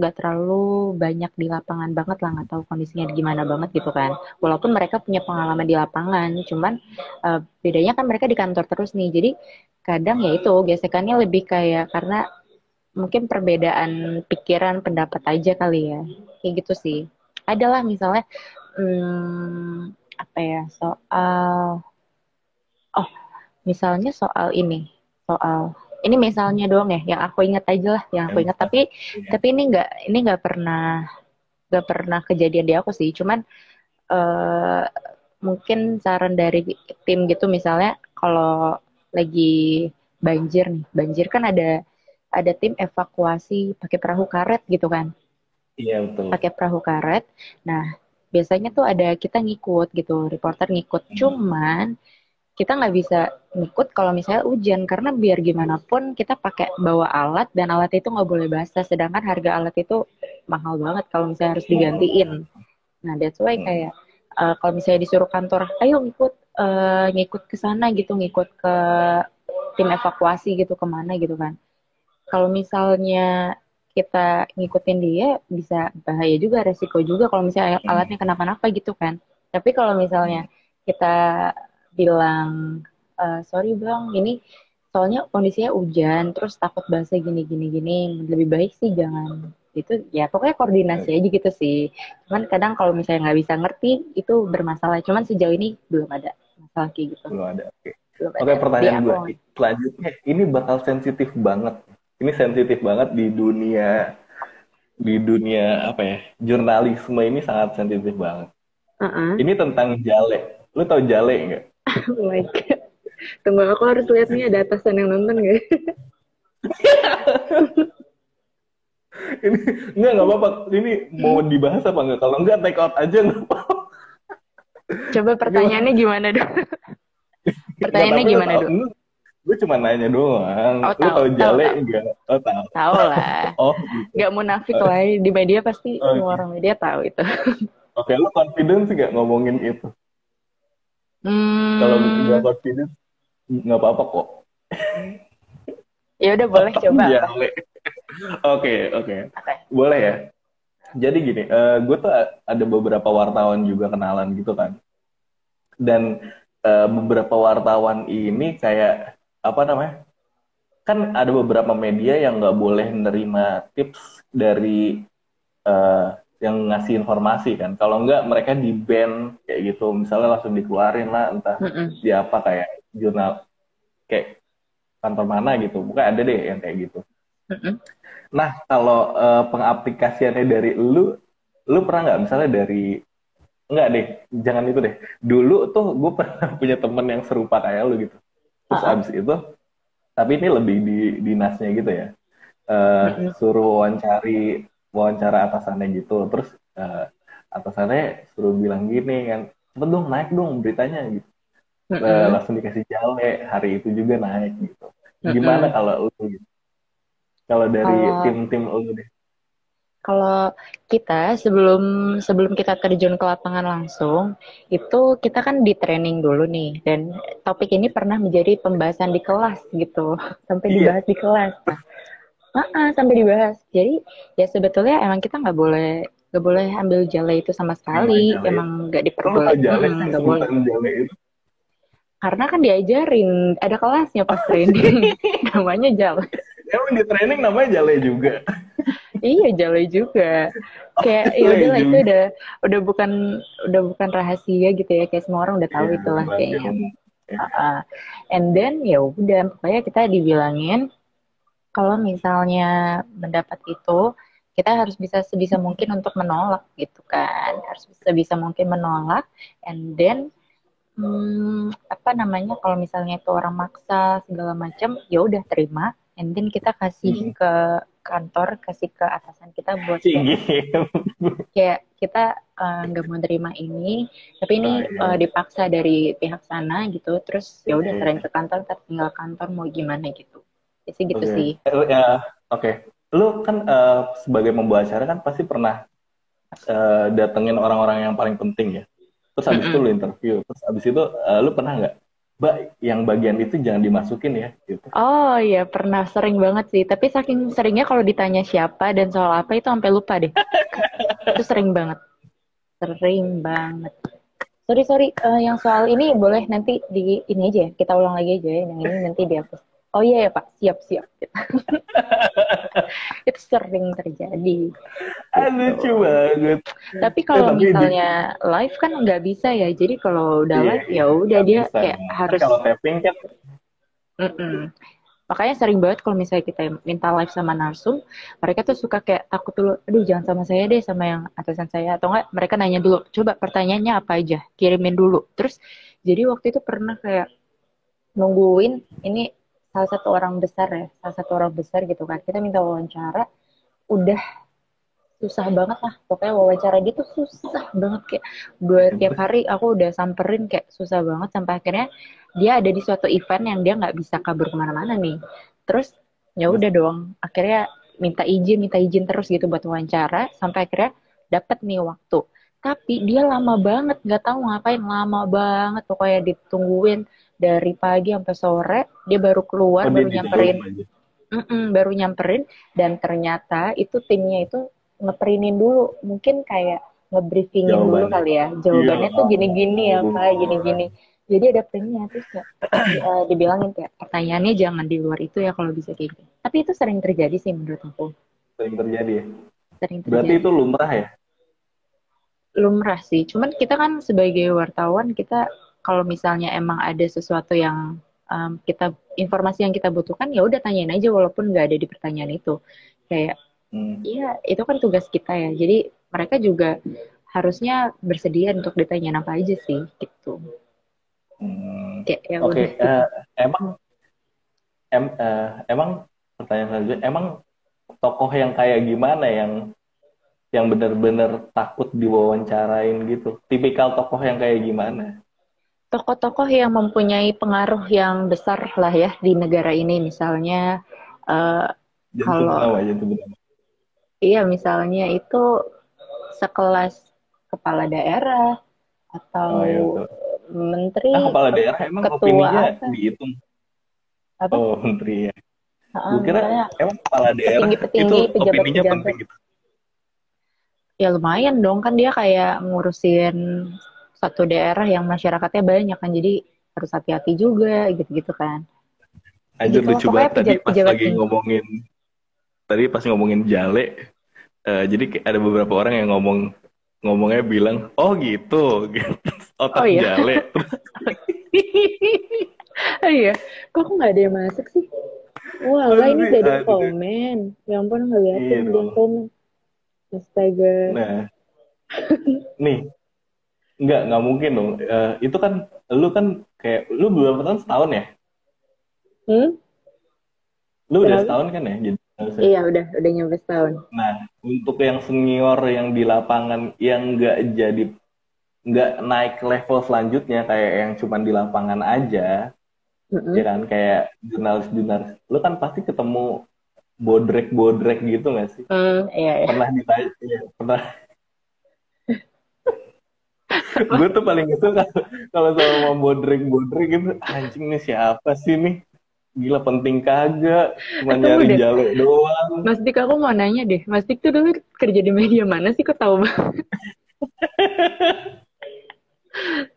nggak terlalu banyak di lapangan banget lah nggak tahu kondisinya gimana banget gitu kan. Walaupun mereka punya pengalaman di lapangan cuman uh, bedanya kan mereka di kantor terus nih. Jadi kadang ya itu gesekannya lebih kayak karena mungkin perbedaan pikiran pendapat aja kali ya. Kayak gitu sih. Adalah misalnya hmm, apa ya soal oh misalnya soal ini soal ini misalnya doang ya yang aku ingat aja lah yang aku ingat. Tapi tapi ini nggak ini nggak pernah nggak pernah kejadian di aku sih. Cuman uh, mungkin saran dari tim gitu misalnya kalau lagi banjir nih banjir kan ada ada tim evakuasi pakai perahu karet gitu kan? Iya betul. Pakai perahu karet. Nah biasanya tuh ada kita ngikut gitu reporter ngikut hmm. cuman kita nggak bisa ngikut kalau misalnya hujan karena biar gimana pun kita pakai bawa alat dan alat itu nggak boleh basah sedangkan harga alat itu mahal banget kalau misalnya harus digantiin nah that's why hmm. kayak uh, kalau misalnya disuruh kantor ayo ngikut uh, ngikut ke sana gitu ngikut ke tim evakuasi gitu ke mana gitu kan kalau misalnya kita ngikutin dia bisa bahaya juga resiko juga kalau misalnya hmm. alatnya kenapa-napa gitu kan. Tapi kalau misalnya kita bilang e, sorry bang ini soalnya kondisinya hujan terus takut basah gini gini gini lebih baik sih jangan. Itu ya pokoknya koordinasi aja gitu sih. Cuman kadang kalau misalnya nggak bisa ngerti itu bermasalah. Cuman sejauh ini belum ada masalah kayak gitu. Belum ada oke. Okay. oke pertanyaan gue. selanjutnya ini bakal sensitif banget ini sensitif banget di dunia di dunia apa ya jurnalisme ini sangat sensitif banget. Uh-uh. Ini tentang jale. Lu tau jale nggak? oh my god. Tunggu aku harus lihat nih ada atasan yang nonton gak? ini enggak nggak apa-apa. Ini mau dibahas apa enggak? Kalau enggak take out aja nggak apa-apa. Coba pertanyaannya gimana dong? Pertanyaannya gimana dong? Gue cuma nanya doang. Oh, Lu tahu Jale tahu, enggak? Oh, tahu. Tahu lah. oh, gitu. Gak munafik lah. Di media pasti oh, semua orang media tahu itu. Oke, lu confident sih gak ngomongin itu? Hmm. Kalau nggak confident, nggak apa-apa kok. ya udah boleh coba. Oke, oke. Boleh ya. Jadi gini, uh, eh, gue tuh ada beberapa wartawan juga kenalan gitu kan. Dan uh, beberapa wartawan ini kayak apa namanya? Kan ada beberapa media yang nggak boleh menerima tips dari uh, yang ngasih informasi kan. Kalau nggak mereka di ban kayak gitu. Misalnya langsung dikeluarin lah entah mm -mm. di apa kayak jurnal kayak kantor mana gitu. Bukan ada deh yang kayak gitu. Mm -mm. nah kalau uh, pengaplikasiannya dari lu lu pernah nggak? Misalnya dari Enggak deh, jangan itu deh. Dulu tuh gue pernah punya temen yang serupa kayak lu gitu terus uh-huh. abis itu tapi ini lebih di dinasnya gitu ya. Uh, suruh wawancari wawancara atasannya gitu. Terus uh, atasannya suruh bilang gini kan cepet dong naik dong beritanya gitu. Uh, langsung dikasih jale hari itu juga naik gitu. Gimana kalau lu gitu? Kalau dari tim-tim lu deh kalau kita sebelum sebelum kita terjun ke lapangan langsung itu kita kan di training dulu nih. Dan topik ini pernah menjadi pembahasan di kelas gitu. Sampai iya. dibahas di kelas. Nah, uh -uh, sampai dibahas. Jadi ya sebetulnya emang kita nggak boleh nggak boleh ambil jale itu sama sekali. Oh, emang nggak diperbolehkan oh, nggak boleh. karena kan diajarin ada kelasnya pas training. Namanya jale emang di training namanya jale juga iya jale juga. Kayak ya udahlah itu udah udah bukan udah bukan rahasia gitu ya. Kayak semua orang udah tahu yeah, itulah kayaknya. uh, and then ya udah pokoknya kita dibilangin kalau misalnya mendapat itu kita harus bisa sebisa mungkin untuk menolak gitu kan. Harus sebisa mungkin menolak and then hmm, apa namanya kalau misalnya itu orang maksa segala macam ya udah terima and then kita kasih hmm. ke kantor kasih ke atasan kita buat kayak, kayak kita eh, nggak uh, mau terima ini tapi ini uh, dipaksa dari pihak sana gitu terus ya udah sering ke kantor tinggal kantor mau gimana gitu. Jadi gitu okay. sih. Uh, ya oke. Okay. lu kan uh, sebagai membawa acara kan pasti pernah uh, datengin orang-orang yang paling penting ya. Terus habis mm -hmm. itu lu interview. Terus habis itu uh, lu pernah nggak Mbak, yang bagian itu jangan dimasukin ya. Gitu. Oh iya, pernah sering banget sih. Tapi saking seringnya kalau ditanya siapa dan soal apa itu sampai lupa deh. itu sering banget. Sering banget. Sorry, sorry. Uh, yang soal ini boleh nanti di ini aja ya. Kita ulang lagi aja ya. Yang ini nanti dihapus. Oh iya ya Pak, siap-siap. itu sering terjadi. Gitu. Lucu banget. Tapi kalau eh, misalnya di... live kan nggak bisa ya. Jadi kalau udah iya, live ya udah dia bisa. kayak harus. Kalau tapping kan. Mm -mm. Makanya sering banget kalau misalnya kita minta live sama narsum, mereka tuh suka kayak takut dulu, aduh jangan sama saya deh, sama yang atasan saya. Atau enggak, mereka nanya dulu, coba pertanyaannya apa aja, kirimin dulu. Terus, jadi waktu itu pernah kayak nungguin, ini salah satu orang besar ya salah satu orang besar gitu kan. Kita minta wawancara udah susah banget lah. Pokoknya wawancara dia tuh susah banget kayak dua tiap hari aku udah samperin kayak susah banget sampai akhirnya dia ada di suatu event yang dia nggak bisa kabur ke mana-mana nih. Terus ya udah dong akhirnya minta izin minta izin terus gitu buat wawancara sampai akhirnya dapat nih waktu. Tapi dia lama banget nggak tahu ngapain lama banget pokoknya ditungguin dari pagi sampai sore dia baru keluar oh, baru nyamperin. mm -mm, baru nyamperin. Dan ternyata itu timnya itu ngeprinin dulu. Mungkin kayak ngebriefingin dulu kali ya. Jawabannya iya, tuh gini-gini ya pak gini-gini. Jadi ada printnya terus ya, uh, dibilangin kayak pertanyaannya jangan di luar itu ya kalau bisa kayak gitu. Tapi itu sering terjadi sih menurut aku. Sering terjadi ya? Sering terjadi. berarti itu lumrah ya? Lumrah sih. Cuman kita kan sebagai wartawan kita kalau misalnya emang ada sesuatu yang um, kita informasi yang kita butuhkan ya udah tanyain aja walaupun nggak ada di pertanyaan itu kayak hmm. iya hmm. itu kan tugas kita ya jadi mereka juga harusnya bersedia untuk ditanya apa aja sih gitu hmm. kayak ya oke okay. uh, eh, emang em, uh, emang pertanyaan selanjutnya emang tokoh yang kayak gimana yang yang benar-benar takut diwawancarain gitu tipikal tokoh yang kayak gimana tokoh-tokoh yang mempunyai pengaruh yang besar lah ya di negara ini. Misalnya uh, kalau iya misalnya itu sekelas kepala daerah atau oh, iya, menteri nah, kepala daerah emang ketua opininya apa? dihitung. Apa? oh menteri ya. Uh, gue kira emang kepala daerah petinggi, petinggi, itu pejabat, opininya pejabat. penting gitu. Ya lumayan dong. Kan dia kayak ngurusin satu daerah yang masyarakatnya banyak kan jadi harus hati-hati juga gitu-gitu kan Anjir gitu, lucu banget tadi pas lagi ini. ngomongin tadi pas ngomongin jale uh, jadi ada beberapa orang yang ngomong ngomongnya bilang oh gitu gitu otak oh, iya? jale oh iya kok nggak ada yang masuk sih Wah, wow, ini udah ada komen. Ya ampun, nggak lihat iya komen. Astaga. Nah, nih, Enggak, nggak mungkin dong. Uh, itu kan, lu kan kayak, lu berapa tahun setahun ya? Hmm? Lu udah setahun kan ya? Jadi, iya, udah, udah nyampe setahun. Nah, untuk yang senior yang di lapangan yang nggak jadi, nggak naik level selanjutnya kayak yang cuma di lapangan aja, mm-hmm. ya kan kayak jurnalis-jurnalis, lu kan pasti ketemu bodrek-bodrek gitu gak sih? Mm, iya, iya. Pernah ditanya, ya, pernah gue tuh paling itu kalau sama bodrek bodrek gitu anjing nih siapa sih nih? Gila penting kagak cuma eh, nyari jalur doang. Mas Dik aku mau nanya deh Mas Dik tuh dulu kerja di media mana sih? Kok tahu banget?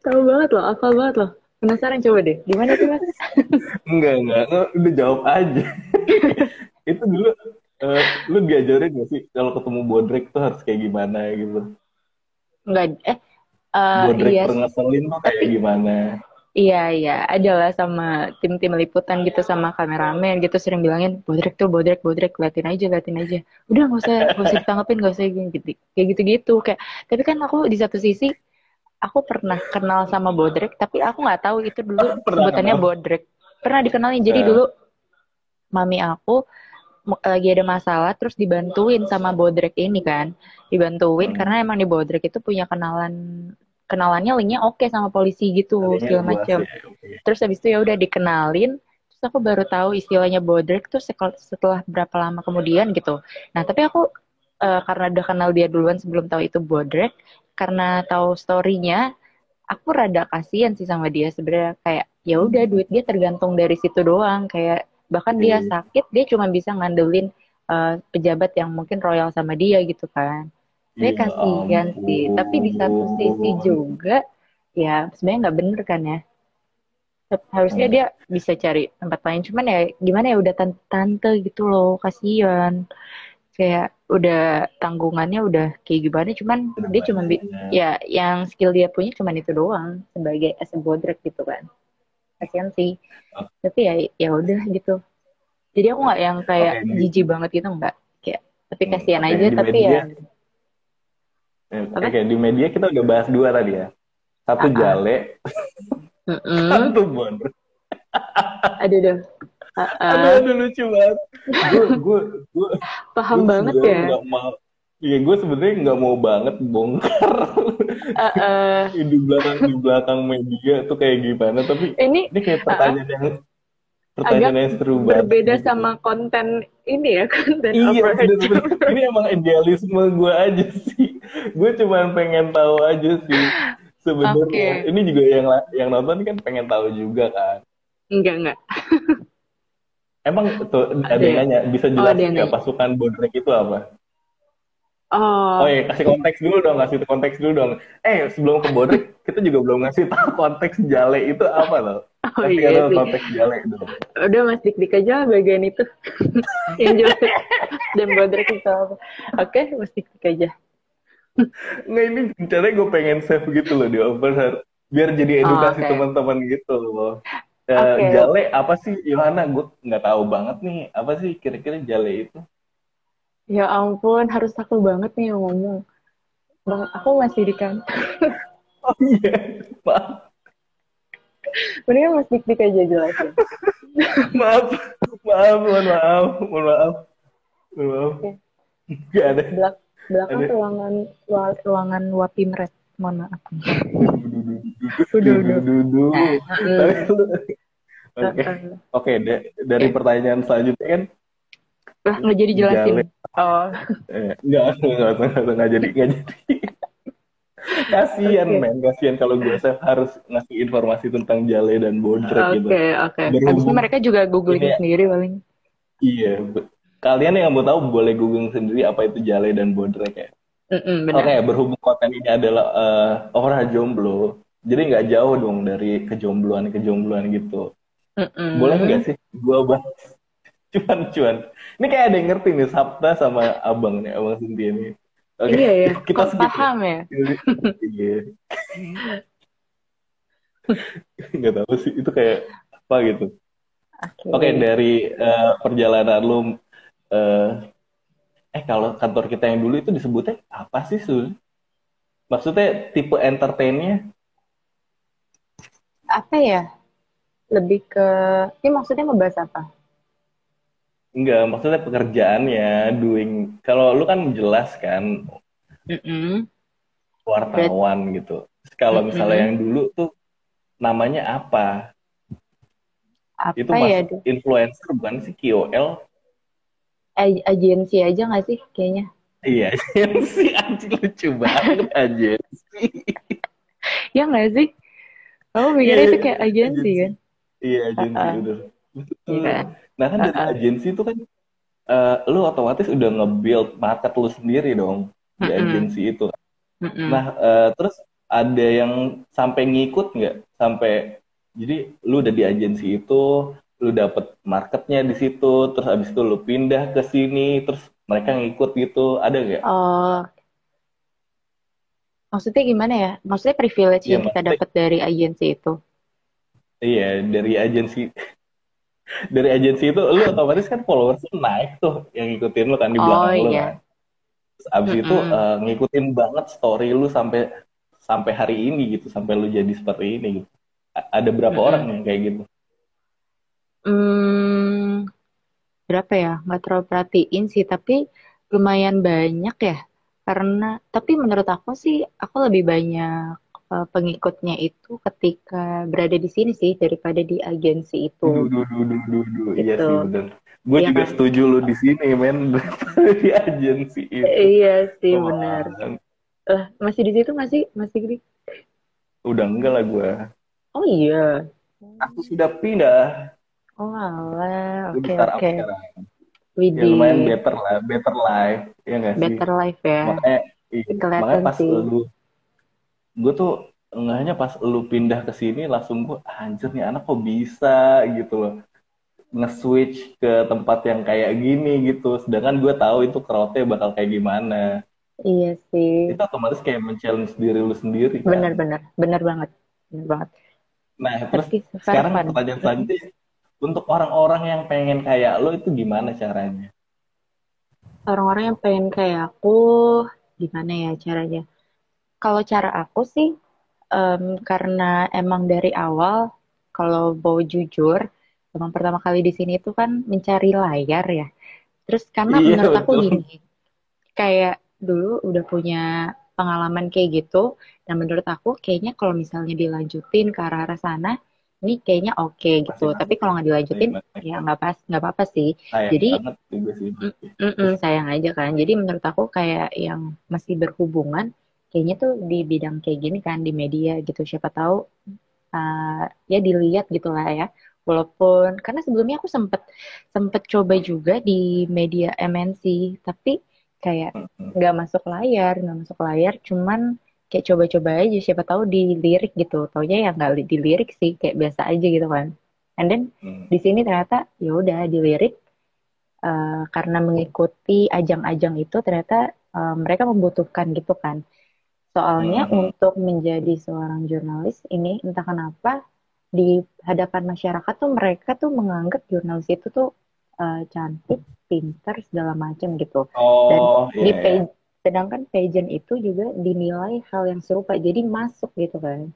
Tahu banget loh apa banget loh. Penasaran coba deh di mana sih Mas? Enggak enggak. Udah jawab aja. Itu dulu uh, lu diajarin gak sih kalau ketemu bodrek tuh harus kayak gimana gitu? Enggak eh Uh, Bodrek iya, ngeselin tuh kayak gimana? Iya iya, adalah sama tim-tim liputan gitu sama kameramen gitu sering bilangin bodrek tuh bodrek bodrek liatin aja liatin aja. Udah nggak usah nggak usah ditanggapin nggak usah gitu kayak gitu gitu kayak. Tapi kan aku di satu sisi aku pernah kenal sama bodrek tapi aku nggak tahu itu dulu sebutannya bodrek. Pernah dikenalin jadi yeah. dulu mami aku lagi ada masalah terus dibantuin sama bodrek ini kan. Dibantuin hmm. karena emang di bodrek itu punya kenalan kenalannya linknya oke okay sama polisi gitu Adanya segala macam. ya, okay. terus habis itu ya udah dikenalin terus aku baru tahu istilahnya bodrek tuh setelah berapa lama kemudian gitu. Nah tapi aku uh, karena udah kenal dia duluan sebelum tahu itu bodrek karena tahu storynya aku rada kasihan sih sama dia. Sebenarnya kayak ya udah duit dia tergantung dari situ doang. Kayak bahkan dia sakit dia cuma bisa ngandelin uh, pejabat yang mungkin royal sama dia gitu kan. Saya ya, kasihan sih tapi di satu sisi juga ya sebenarnya nggak bener kan ya. Harusnya dia bisa cari tempat lain. Cuman ya gimana ya udah tante, tante gitu loh kasihan. Kayak udah tanggungannya udah kayak gimana cuman dia cuma ya yang skill dia punya cuman itu doang sebagai as a bodrek gitu kan kasihan sih oh. tapi ya ya udah gitu jadi aku nggak yang kayak okay. jijik banget gitu nggak kayak tapi hmm, kasihan okay, aja tapi ya Oke, okay, di media kita udah bahas dua tadi ya. Satu uh-uh. jale, mm satu bon. Aduh, aduh. Uh-uh. Aduh, aduh lucu banget. Gue, gue, gue. Paham gua banget ya. Gak mau, Iya, gue sebenarnya nggak mau banget bongkar uh-uh. di belakang di belakang media tuh kayak gimana. Tapi ini, ini kayak pertanyaan uh-uh. yang pertanyaan yang seru banget. Berbeda sama konten ini ya, konten iya, bener, bener. Ini emang idealisme gue aja sih gue cuma pengen tahu aja sih sebenarnya okay. ini juga yang yang nonton kan pengen tahu juga kan enggak enggak emang tuh ada, yang nanya bisa oh, jelasin oh, pasukan bodrek itu apa Oh. oh iya, kasih konteks dulu dong, kasih konteks dulu dong. Eh, sebelum ke Bodrek, kita juga belum ngasih tahu konteks jale itu apa loh. Oh Kasih iya sih. konteks jale dulu. Udah mas dik-dik aja bagian itu. Yang jelas. Dan Bodrek itu apa. Oke, mas dik-dik aja. Nggak ini caranya gue pengen save gitu loh di overheard biar jadi oh, edukasi oh, okay. teman-teman gitu loh. Uh, okay. Jale apa sih Yohana? Gue nggak tahu banget nih apa sih kira-kira jale itu? Ya ampun, harus takut banget nih yang ngomong. Bang, aku masih di kantor. oh iya, maaf. Mendingan Mas Dik Dik aja jelasin. maaf, maaf, mohon maaf, mohon maaf. Mohon maaf. Oke. Gak ada. Belak belakang Ada. ruangan ruangan Wapimret. Mohon maaf. Udah, udah. Nah, Tapi lu- Oke, oke. da- Dari pertanyaan selanjutnya kan, Lah nggak jadi jelasin. Jale. Oh, eh, nggak, nggak, nggak, nggak jadi, nggak jadi. Kasian Oke. men, kasian kalau gue Seth, harus ngasih informasi tentang Jale dan Bodrek gitu. oke oke. Berhubung- mereka juga googling ya. sendiri paling. Iya, kalian yang mau tahu boleh googling sendiri apa itu Jale dan Bodrek ya. Mm-mm, Oke, benar. berhubung konten ini adalah eh, orang jomblo, jadi nggak jauh dong dari kejombloan-kejombloan gitu. Mm-mm. Boleh nggak sih gua bahas cuan-cuan? Ini kayak ada yang ngerti nih Sabta sama Abang nih, Abang Cynthia nih. Oke, Iya ya. kita ya. paham ya? Iya. Nggak tahu sih, itu kayak apa gitu. Oke. Oke, dari eh, perjalanan lu, eh, eh kalau kantor kita yang dulu itu disebutnya apa sih Sul? Maksudnya tipe entertainnya? Apa ya? Lebih ke ini maksudnya membahas apa? Enggak, maksudnya pekerjaannya, doing. Kalau lu kan jelas kan, Mm-mm. wartawan gitu. Terus Kalau misalnya Mm-mm. yang dulu tuh namanya apa? Apa Itu ya? influencer bukan sih KOL? Agensi aja nggak sih kayaknya? Iya, agensi anjing lucu banget agensi. Ya nggak sih? Kamu mikirnya Iya, itu kayak agensi agensi. kan? Iya, agensi Uh-uh. udah. Iya kan? Nah kan dari Uh-uh. agensi itu kan eh, lu otomatis udah nge-build market lu sendiri dong di agensi itu. Nah, eh, terus ada yang sampai ngikut nggak? Sampai jadi lu udah di agensi itu, lu dapet marketnya di situ, terus abis itu lu pindah ke sini, terus mereka ngikut gitu, ada nggak? Oh, maksudnya gimana ya? Maksudnya privilege Iya, yang kita dapat dari agensi itu. Iya, dari agensi dari agensi itu lu otomatis kan followers naik tuh yang ngikutin lu kan di Oh, belakang lu iya. kan. Terus abis itu Mm-mm. eh, ngikutin banget story lu sampai sampai hari ini gitu, sampai lu jadi seperti ini gitu. A- Ada berapa Mm-mm. orang yang kayak gitu? Hmm, berapa ya? Nggak terlalu perhatiin sih, tapi lumayan banyak ya. Karena, tapi menurut aku sih, aku lebih banyak eh, pengikutnya itu ketika berada di sini sih daripada di agensi itu. Duh, duh, duh, duh, duh, duh. Iya Gitu. sih bener. Gue Iya juga kan? setuju lu di sini men di agensi itu. Iya sih, Wah, benar. Lah, masih di situ nggak sih? Masih di... Udah enggak lah gue. Oh iya. Aku sudah pindah. Oh alah, oke startup oke. Ya Widih, lumayan better lah, better life. Ya nggak sih? better life ya. Makanya, iya, makanya pas sih. lu, gue tuh enggaknya pas lu pindah ke sini langsung gue anjir nih anak kok bisa gitu loh nge-switch ke tempat yang kayak gini gitu sedangkan gue tahu itu crowdnya bakal kayak gimana Iya sih. itu otomatis kayak men-challenge diri lu sendiri kan Bener-bener, bener banget. Bener banget. nah terus sekarang fun. pertanyaan selanjutnya untuk orang-orang yang pengen kayak lo itu gimana caranya Orang-orang yang pengen kayak aku, gimana ya caranya? Kalau cara aku sih, em, karena emang dari awal, kalau mau jujur, emang pertama kali di sini itu kan mencari layar ya. Terus karena Iya, menurut aku betul. gini, kayak dulu udah punya pengalaman kayak gitu, dan menurut aku kayaknya kalau misalnya dilanjutin ke arah-arah sana, ini kayaknya oke gitu. Masih Tapi kalau nggak dilanjutin, Masih- ya nggak pas, nggak apa-apa sih. sayang Jadi- sih Mm-mm, sayang aja kan. Jadi menurut aku kayak yang masih berhubungan, kayaknya tuh di bidang kayak gini kan di media gitu. Siapa tahu uh, ya dilihat gitu lah ya. Walaupun karena sebelumnya aku sempet sempet coba juga di media MNC, tapi kayak nggak masuk layar, nggak masuk layar. Cuman kayak coba-coba aja. Siapa tahu dilirik gitu. Taunya ya nggak dilirik sih, kayak biasa aja gitu kan. And then Hmm. di sini ternyata ya udah dilirik eh, karena mengikuti ajang-ajang itu ternyata eh, mereka membutuhkan gitu kan. Soalnya Mhm. untuk menjadi seorang jurnalis ini entah kenapa di hadapan masyarakat tuh mereka tuh menganggap jurnalis itu tuh uh, cantik pinter segala macam gitu oh, dan yeah, di iya, iya. sedangkan pageant itu juga dinilai hal yang serupa jadi masuk gitu kan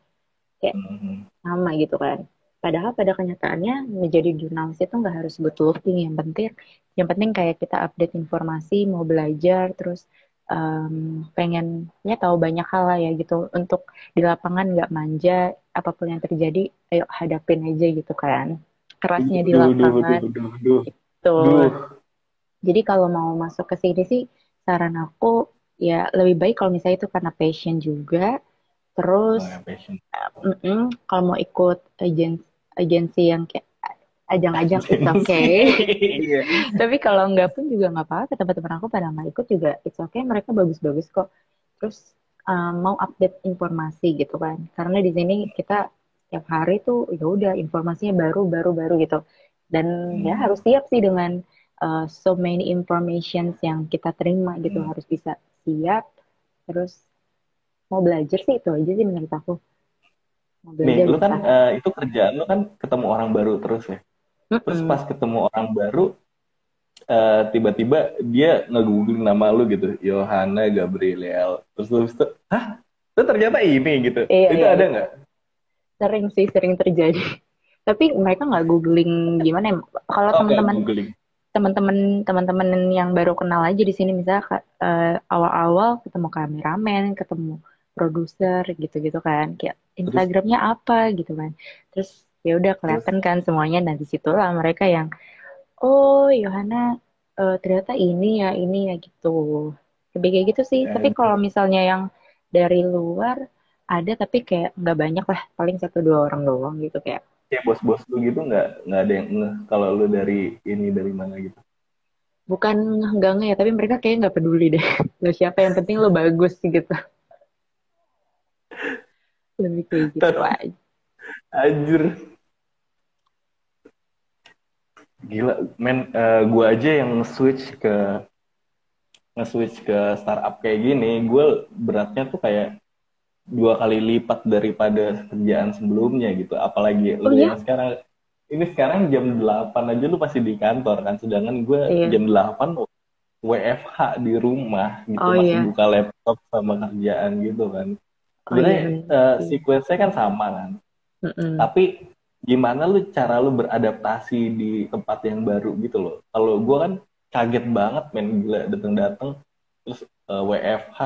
kayak mm-hmm. sama gitu kan padahal pada kenyataannya menjadi jurnalis itu nggak harus good looking yang penting yang penting kayak kita update informasi mau belajar terus um, pengennya tahu banyak hal lah ya gitu. Untuk di lapangan nggak manja apa pun yang terjadi ayo hadapin aja gitu kan. Kerasnya di lapangan. itu jadi kalau mau masuk ke sini sih saran aku ya lebih baik kalau misalnya itu karena passion juga. Terus oh, ya, uh, mm -mm, kalau mau ikut agensi agensi yang kayak ajang-ajang it's okay. yeah. Tapi kalau enggak pun juga nggak apa-apa. Teman-teman aku pada nggak ikut juga it's okay. Mereka bagus-bagus kok. Terus um, mau update informasi gitu kan. Karena di sini kita tiap hari tuh ya udah informasinya baru baru baru gitu. Dan ya hmm. ya harus siap sih dengan uh, so many informations yang kita terima gitu. Hmm. Harus bisa siap. Terus mau belajar sih itu aja sih menurut aku. Nih, lu kan uh, itu kerjaan lu kan ketemu orang baru terus ya. Terus pas ketemu orang baru, uh, tiba-tiba dia nge-googling nama lu gitu, Yohana Gabriel. Terus lu itu, hah? Itu ternyata ini gitu. Iya, itu iya. ada nggak? Sering sih, sering terjadi. Tapi mereka nggak googling gimana ya? Kalau oh, teman-teman teman-teman teman-teman yang baru kenal aja di sini misalnya uh, awal-awal ketemu kameramen, ketemu produser gitu-gitu kan, kayak Instagramnya apa gitu kan. Terus ya udah kelihatan kan semuanya. Dan di situlah mereka yang oh Yohana uh, ternyata ini ya ini ya gitu. Lebih kayak gitu sih. Ya, tapi kalau misalnya yang dari luar ada tapi kayak nggak banyak lah. Paling satu dua orang doang gitu kayak. Ya bos-bos lu gitu nggak nggak ada yang ngeh kalau lu dari ini dari mana gitu? Bukan nggak nggak ya tapi mereka kayak nggak peduli deh. Lo siapa yang penting lo bagus gitu. Lebih kayak gitu aja. Anjir Gila, men, uh, eh, gue aja yang switch ke nge-switch ke startup kayak gini, gue beratnya tuh kayak dua kali lipat daripada kerjaan sebelumnya gitu. Apalagi oh, lu iya? sekarang ini sekarang jam 8 aja lu pasti di kantor kan, sedangkan gue iya. jam 8 WFH di rumah gitu oh, masih iya. buka laptop sama kerjaan gitu kan. Sebenarnya oh, iya. uh, sequence-nya kan sama kan. Mm -mm. Tapi gimana lu cara lu beradaptasi di tempat yang baru gitu loh. Kalau gue kan kaget banget main gila datang-datang terus uh, eh, WFH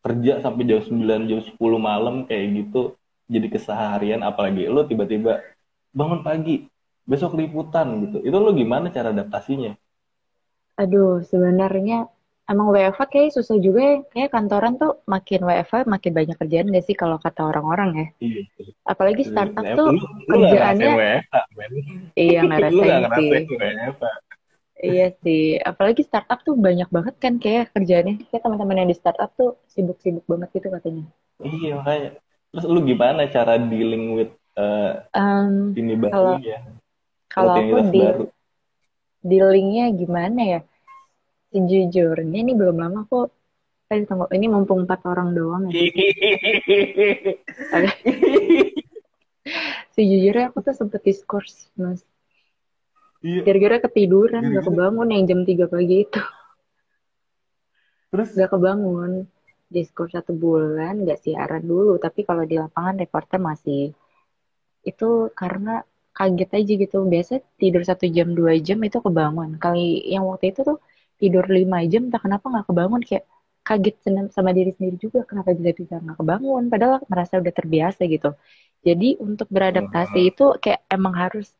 kerja sampai jam 9 jam 10 malam kayak gitu jadi keseharian apalagi lu tiba-tiba bangun pagi besok liputan gitu. Itu lu gimana cara adaptasinya? Aduh, sebenarnya emang WFH kayak susah juga ya. Kayak kantoran tuh makin WFH makin banyak kerjaan gak sih kalau kata orang-orang ya. Iya. Apalagi startup tuh lu, kerjaannya. WFH, iya ngerasain sih. Iya sih. Apalagi startup tuh banyak banget kan kayak kerjaannya. Kayak teman-teman yang di startup tuh sibuk-sibuk banget gitu katanya. Iya makanya. Terus lu gimana cara dealing with uh, um, ini baru ya? Kalau aku di baru. dealingnya gimana ya? Sejujurnya ini belum lama kok. Eh tunggu ini mumpung empat orang doang ya. Sejujurnya aku tuh sempet diskurs mas. Iya. gara-gara ketiduran gak kebangun yang jam 3 pagi itu. Terus? Gak kebangun. Diskurs satu bulan gak siaran dulu. Tapi kalau di lapangan reporter masih. Itu karena kaget aja gitu. Biasa tidur satu jam dua jam itu kebangun. Kali yang waktu itu tuh tidur lima jam tak kenapa nggak kebangun kayak kaget sama diri sendiri juga kenapa bisa bisa nggak kebangun padahal merasa udah terbiasa gitu. Jadi untuk beradaptasi uh, itu kayak emang harus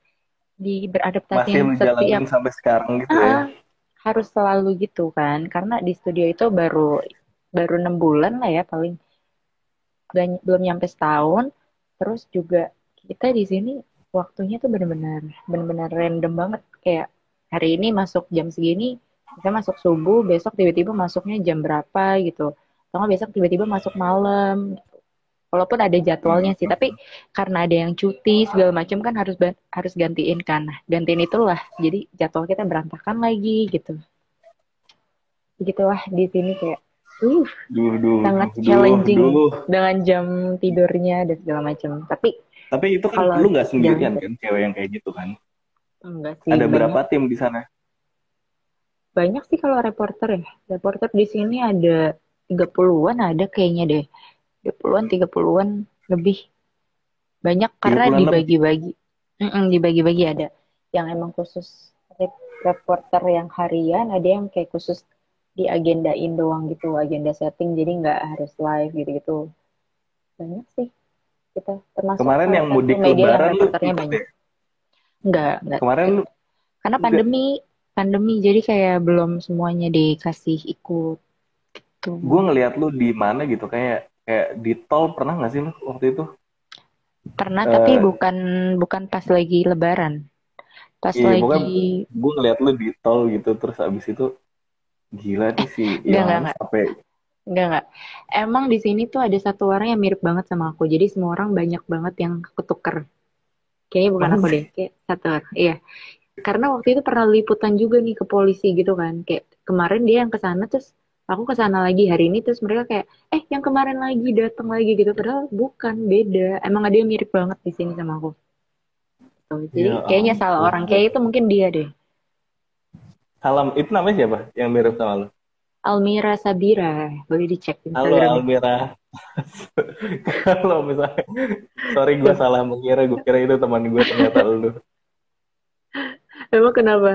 di beradaptasi masih setiap sampai sekarang gitu uh, ya harus selalu gitu kan karena di studio itu baru baru enam bulan lah ya paling gak, belum nyampe setahun. Terus juga kita di sini waktunya tuh benar-benar benar-benar random banget. Kayak hari ini masuk jam segini saya masuk subuh besok tiba-tiba masuknya jam berapa gitu atau besok tiba-tiba masuk malam walaupun ada jadwalnya sih tapi karena ada yang cuti segala macam kan harus harus gantiin kan nah, gantiin itulah jadi jadwal kita berantakan lagi gitu gitulah di sini kayak uh duh, duh, sangat duh, challenging duh. dengan jam tidurnya dan segala macam tapi tapi itu kan kalau lu nggak sendirian kan cewek yang kayak gitu kan Enggak sih. Ada banyak. berapa tim di sana? Banyak sih kalau reporter ya. Reporter di sini ada 30-an ada kayaknya deh. 20-an, 30-an lebih. Banyak karena 30-an lebih. dibagi-bagi. Mm-mm, dibagi-bagi ada. Yang emang khusus rep- reporter yang harian, ada yang kayak khusus diagendain doang gitu, agenda setting, jadi nggak harus live gitu-gitu. Banyak sih kita termasuk Kemarin yang mudik media yang lebaran reporternya ikut banyak. ya? Enggak, enggak. Kemarin Karena Enggak. Pandemi, jadi kayak belum semuanya dikasih ikut gitu. gue ngeliat lu di mana gitu kayak kayak di tol pernah nggak sih lu waktu itu? Pernah tapi Eh, bukan bukan pas lagi lebaran. Pas Iya, lagi gue ngeliat lu di tol gitu terus abis itu gila nih si enggak enggak Yohanes enggak sampai enggak enggak. Emang di sini tuh ada satu orang yang mirip banget sama aku. Jadi semua orang banyak banget yang ketuker. Kayaknya bukan Masa aku sih? deh, kayak satu orang. Iya. Karena waktu itu pernah liputan juga nih ke polisi gitu kan. Kayak kemarin dia yang ke sana terus aku ke sana lagi hari ini terus mereka kayak eh yang kemarin lagi datang lagi gitu padahal bukan beda. Emang ada yang mirip banget di sini sama aku. Tuh, jadi Ya kayaknya salah orang. ampun. Kayak itu mungkin dia deh. Salam, itu namanya siapa yang mirip sama lu? Almira Sabira. Boleh dicek Halo Instagramnya. Almira. Kalau misalnya, sorry gue salah mengira, gue kira itu teman gue ternyata lu. Emang kenapa?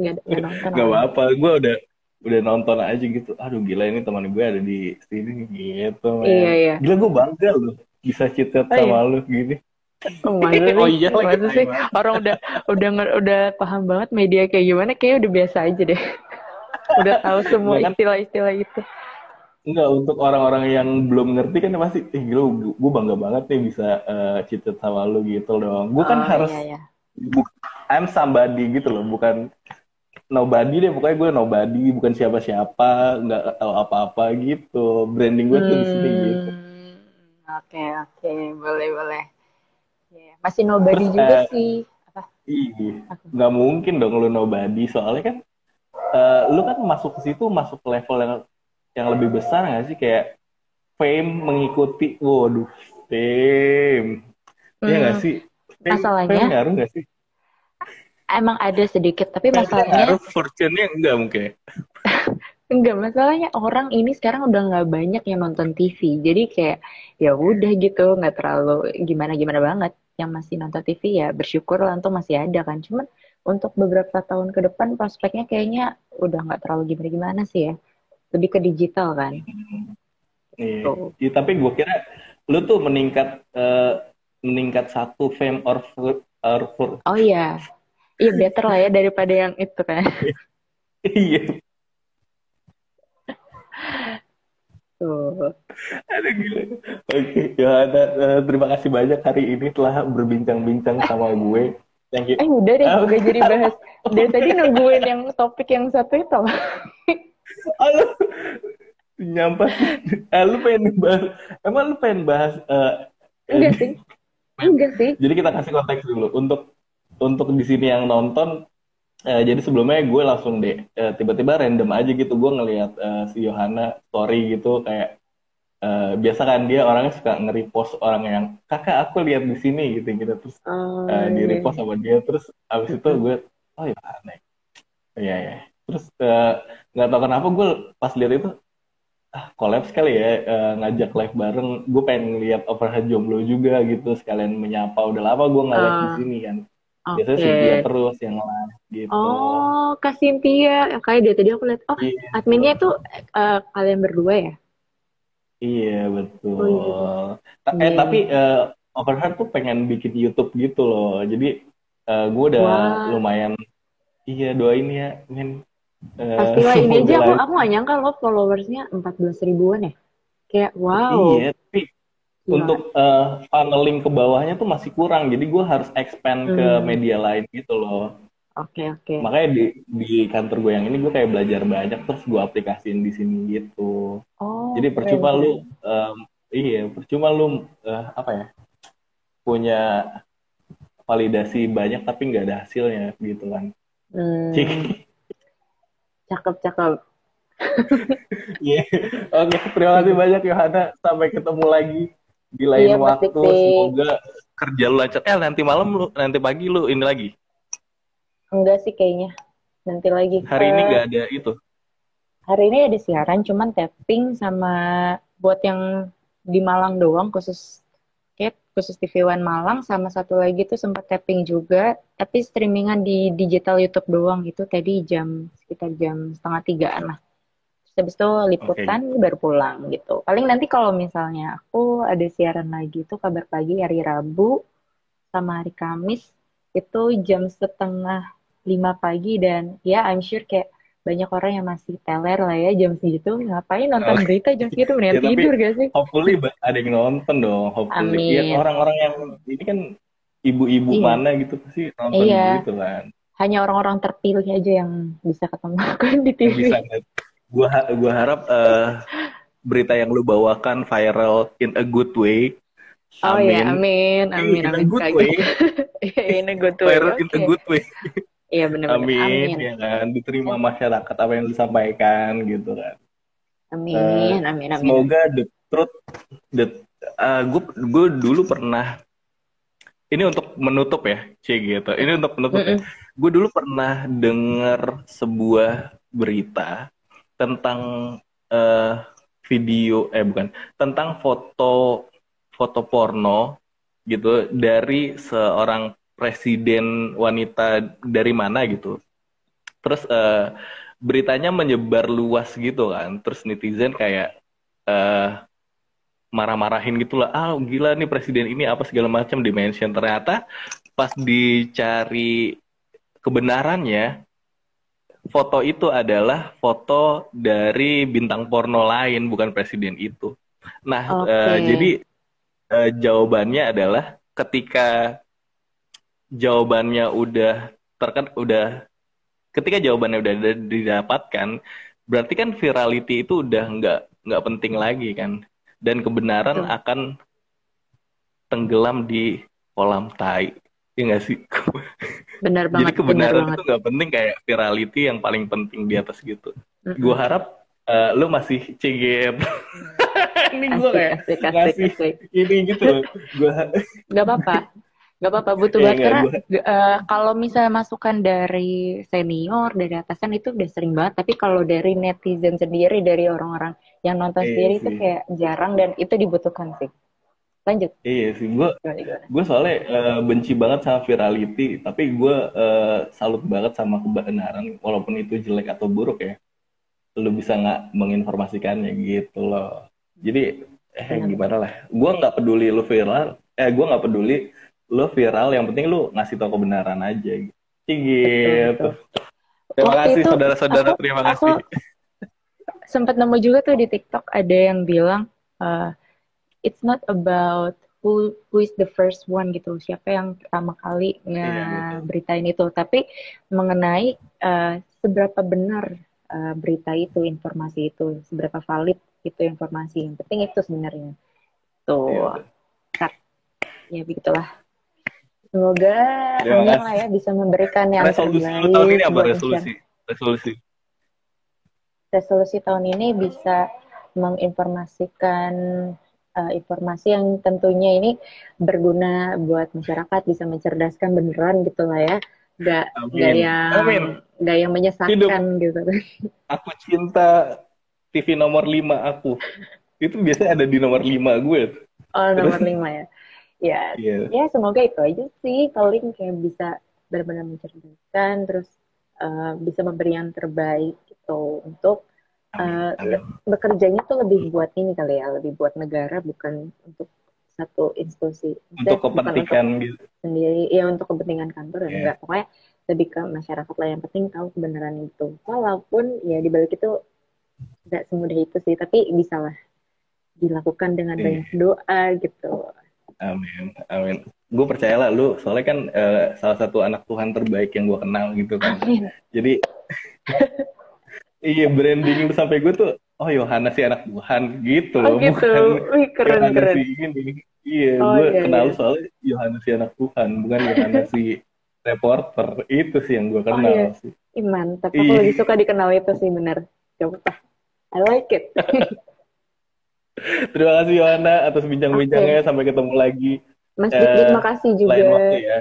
Nggak, nggak nonton Gak apa-apa, gue udah udah nonton aja gitu. Aduh gila ini teman gue ada di sini gitu, Iya, iya. Gila gue bangga loh bisa citet Oh iya. sama lu gini. Oh, masa Oh sih? iya lagi Masa sih? Orang udah udah udah paham banget media kayak gimana, kayak udah biasa aja deh. Udah tahu semua Enggak istilah-istilah itu. Enggak, untuk orang-orang yang belum ngerti kan pasti, eh gila gue bangga banget nih bisa eh, citet sama lu gitu dong. Gue kan Oh harus, iya ya. I'm somebody gitu loh, bukan nobody deh, pokoknya gue nobody, bukan siapa-siapa, nggak tahu apa-apa gitu. Branding gue tuh di sini gitu. Hmm, oke oke, boleh boleh. Iya, Masih nobody Terus, juga eh, sih. Apa? Iya, nggak mungkin dong lu nobody, soalnya kan eh, lu kan masuk ke situ masuk ke level yang yang lebih besar nggak sih kayak fame mengikuti, waduh, fame, Iya nggak Hmm, sih? Fame, masalahnya fame ngaruh nggak sih? Emang ada sedikit, tapi Fame masalahnya fortune-nya enggak mungkin. Enggak, masalahnya orang ini sekarang udah nggak banyak yang nonton TV. Jadi kayak ya udah gitu, nggak terlalu gimana-gimana banget. Yang masih nonton TV ya bersyukur lah untung masih ada kan. Cuman untuk beberapa tahun ke depan prospeknya kayaknya udah nggak terlalu gimana-gimana sih ya. Lebih ke digital kan. Iya. Tuh. Ya, tapi gue kira lu tuh meningkat eh, meningkat satu fame or for, or for- Oh iya, iya better lah ya daripada yang itu kan. iya. Tuh. Aduh gila. Oke, Yohana, eh, terima kasih banyak hari ini telah berbincang-bincang sama gue. Thank you. Eh udah deh, udah jadi bahas. Dari tadi nungguin yang topik yang satu itu. Halo. Nyampe. Eh, lu pengen bahas, emang lu pengen bahas, eh, eh, Enggak sih, enggak sih. jadi kita kasih konteks dulu. Untuk untuk di sini yang nonton, eh, jadi sebelumnya gue langsung deh, eh, tiba-tiba random aja gitu, gue ngelihat eh, si Yohana story gitu, kayak eh, biasa kan dia orangnya suka nge-repost orang yang, kakak aku lihat di sini gitu gitu, terus Oh, eh, di iya. repost sama dia terus abis itu gue oh ya. Aneh iya. Ya terus eh, nggak tahu kenapa gue pas lihat itu ah collab sekali ya eh, ngajak live bareng. Gue pengen lihat overhead jomblo juga gitu sekalian menyapa. Udah lama gue nggak live di Ah, sini kan Oke. biasanya Cynthia terus yang live gitu Oh, Kak Cynthia. Kayak dia tadi aku lihat. Oh, iya adminnya itu eh, kalian berdua ya? iya Oh betul Ta- Iya, eh iya. tapi eh, overhead tuh pengen bikin YouTube gitu loh jadi eh, gue udah Wah, lumayan iya doain ya men Eh, pastilah ini aja aku aku nggak nyangka loh followersnya 14 ribuan ya. Kayak wow, Iya, tapi gila. untuk eh, funneling ke bawahnya tuh masih kurang. Jadi gue harus expand ke Hmm, media lain gitu loh. oke oke. Makanya di di kantor gue yang ini gue kayak belajar banyak terus gue aplikasiin di sini gitu. Oh, Jadi percuma keren. lu em, iya, percuma lu eh, apa ya? punya validasi banyak tapi nggak ada hasilnya gitu kan. Cik. Hmm, cakep cakep. Iya. Oke, terima kasih banyak Yohana. Sampai ketemu lagi di lain Iya, waktu. Dik. Semoga kerja lu lancar. Eh, nanti malam lu, nanti pagi lu ini lagi. Enggak sih kayaknya. Nanti lagi. Hari ini nggak ada itu. Hari ini ada siaran, cuman tapping sama buat yang di Malang doang, khusus kayak khusus TV One Malang, sama satu lagi tuh sempat tapping juga, tapi streamingan di digital YouTube doang itu tadi jam sekitar jam setengah tigaan lah. Habis itu liputan okay. baru pulang gitu. Paling nanti kalau misalnya aku ada siaran lagi tuh kabar pagi hari Rabu sama hari Kamis itu jam setengah lima pagi dan ya I'm sure kayak banyak orang yang masih teler lah ya jam segitu ngapain nonton oh. berita jam segitu mendingan ya, tidur gak sih? Hopefully ada yang nonton dong. Hopefully ya, Amin. ya orang-orang yang ini kan ibu-ibu iya. mana gitu pasti nonton iya. gitu kan. Hanya orang-orang terpilih aja yang bisa ketemu kan di TV. Bisa, gua gua harap uh, berita yang lu bawakan viral in a good way. Oh ya, amin, amin, amin. In a good way. in a good way. Viral okay. in a good way. Iya benar Amin, amin, ya kan. Diterima masyarakat apa yang disampaikan gitu kan. Amin, uh, amin, amin. Semoga the truth, the uh, gue gue dulu pernah ini untuk menutup ya, C gitu. Ini untuk menutup mm -mm. ya. Gue dulu pernah dengar sebuah berita tentang uh, video eh bukan tentang foto foto porno gitu dari seorang presiden wanita dari mana gitu. Terus uh, beritanya menyebar luas gitu kan. Terus netizen kayak uh, marah-marahin gitu lah. Ah gila nih presiden ini apa segala macam dimension. Ternyata pas dicari kebenarannya foto itu adalah foto dari bintang porno lain bukan presiden itu. Nah, okay. uh, jadi uh, jawabannya adalah ketika jawabannya udah terkan udah ketika jawabannya udah didapatkan berarti kan virality itu udah nggak nggak penting lagi kan dan kebenaran Betul. akan tenggelam di kolam tai ya nggak sih benar banget jadi kebenaran itu nggak penting kayak virality yang paling penting di atas gitu mm-hmm. gue harap uh, lu masih cegep ini gue kayak asik, asik, ngasih asik. ini gitu gue nggak apa-apa Gak apa-apa, butuh iya, banget karena uh, kalau misalnya masukan dari senior, dari atasan itu udah sering banget. Tapi kalau dari netizen sendiri, dari orang-orang yang nonton iya sendiri sih. itu kayak jarang dan itu dibutuhkan sih. Lanjut. Iya sih, gue gue soalnya uh, benci banget sama virality, tapi gue uh, salut banget sama kebenaran, walaupun itu jelek atau buruk ya. Lu bisa nggak menginformasikannya gitu loh. Jadi eh gimana lah, gue nggak peduli lu viral, eh gue nggak peduli lo viral yang penting lo ngasih tau kebenaran aja. Gitu. gitu terima Waktu kasih saudara-saudara. terima kasih. sempat nemu juga tuh di TikTok ada yang bilang uh, it's not about who who is the first one gitu. Siapa yang pertama kali ngeberitain iya, itu. Tapi mengenai uh, seberapa benar uh, berita itu informasi itu seberapa valid itu informasi. Yang penting itu sebenarnya. Tuh. Iya, ya begitulah. Semoga Anda lah ya bisa memberikan yang resolusi terbaik. tahun ini apa? resolusi? Resolusi. Resolusi tahun ini bisa menginformasikan uh, informasi yang tentunya ini berguna buat masyarakat, bisa mencerdaskan beneran gitu lah ya. Gak, gak yang Amin. gak yang menyesatkan Hidup. gitu. Aku cinta TV nomor 5 aku. Itu biasanya ada di nomor 5 gue. Oh, nomor Terus, 5 ya ya yeah. ya semoga itu aja sih paling kayak bisa benar-benar mencerdaskan terus uh, bisa memberi yang terbaik gitu untuk uh, bekerjanya tuh lebih buat ini kali ya lebih buat negara bukan untuk satu institusi untuk kepentingan untuk gitu sendiri ya untuk kepentingan kantor yeah. ya enggak pokoknya lebih ke masyarakat lah yang penting tahu kebenaran itu walaupun ya di balik itu tidak semudah itu sih tapi bisa lah dilakukan dengan yeah. banyak doa gitu Amin, amin. Gue percaya lah lu, soalnya kan uh, salah satu anak Tuhan terbaik yang gue kenal gitu kan. Amin. Jadi, iya branding lu sampai gue tuh, oh Yohanes sih anak Tuhan gitu loh. Oh gitu, bukan Wih, keren Yohanes keren. Si ini. Iya, oh, gue iya, kenal iya. soalnya Yohanes si anak Tuhan, bukan Yohanes si reporter. Itu sih yang gue oh, kenal oh, iya. sih. Iman, tapi aku lebih suka dikenal itu sih bener. Coba, I like it. Terima kasih Yohana atas bincang-bincangnya. Okay. Sampai ketemu lagi. Mas Dik, uh, makasih juga. Lain waktu ya.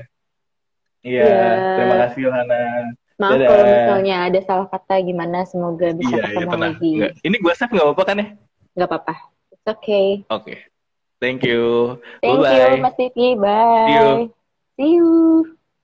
Iya, yeah. terima kasih Yohana. Maaf Dadah. kalau misalnya ada salah kata gimana, semoga bisa yeah, ketemu yeah, lagi. Nggak. Ini gue save nggak apa-apa kan ya? Nggak apa-apa. It's okay. Oke. Okay. Thank you. Thank Bye -bye. you, Mas Titi. Bye. See you. See you.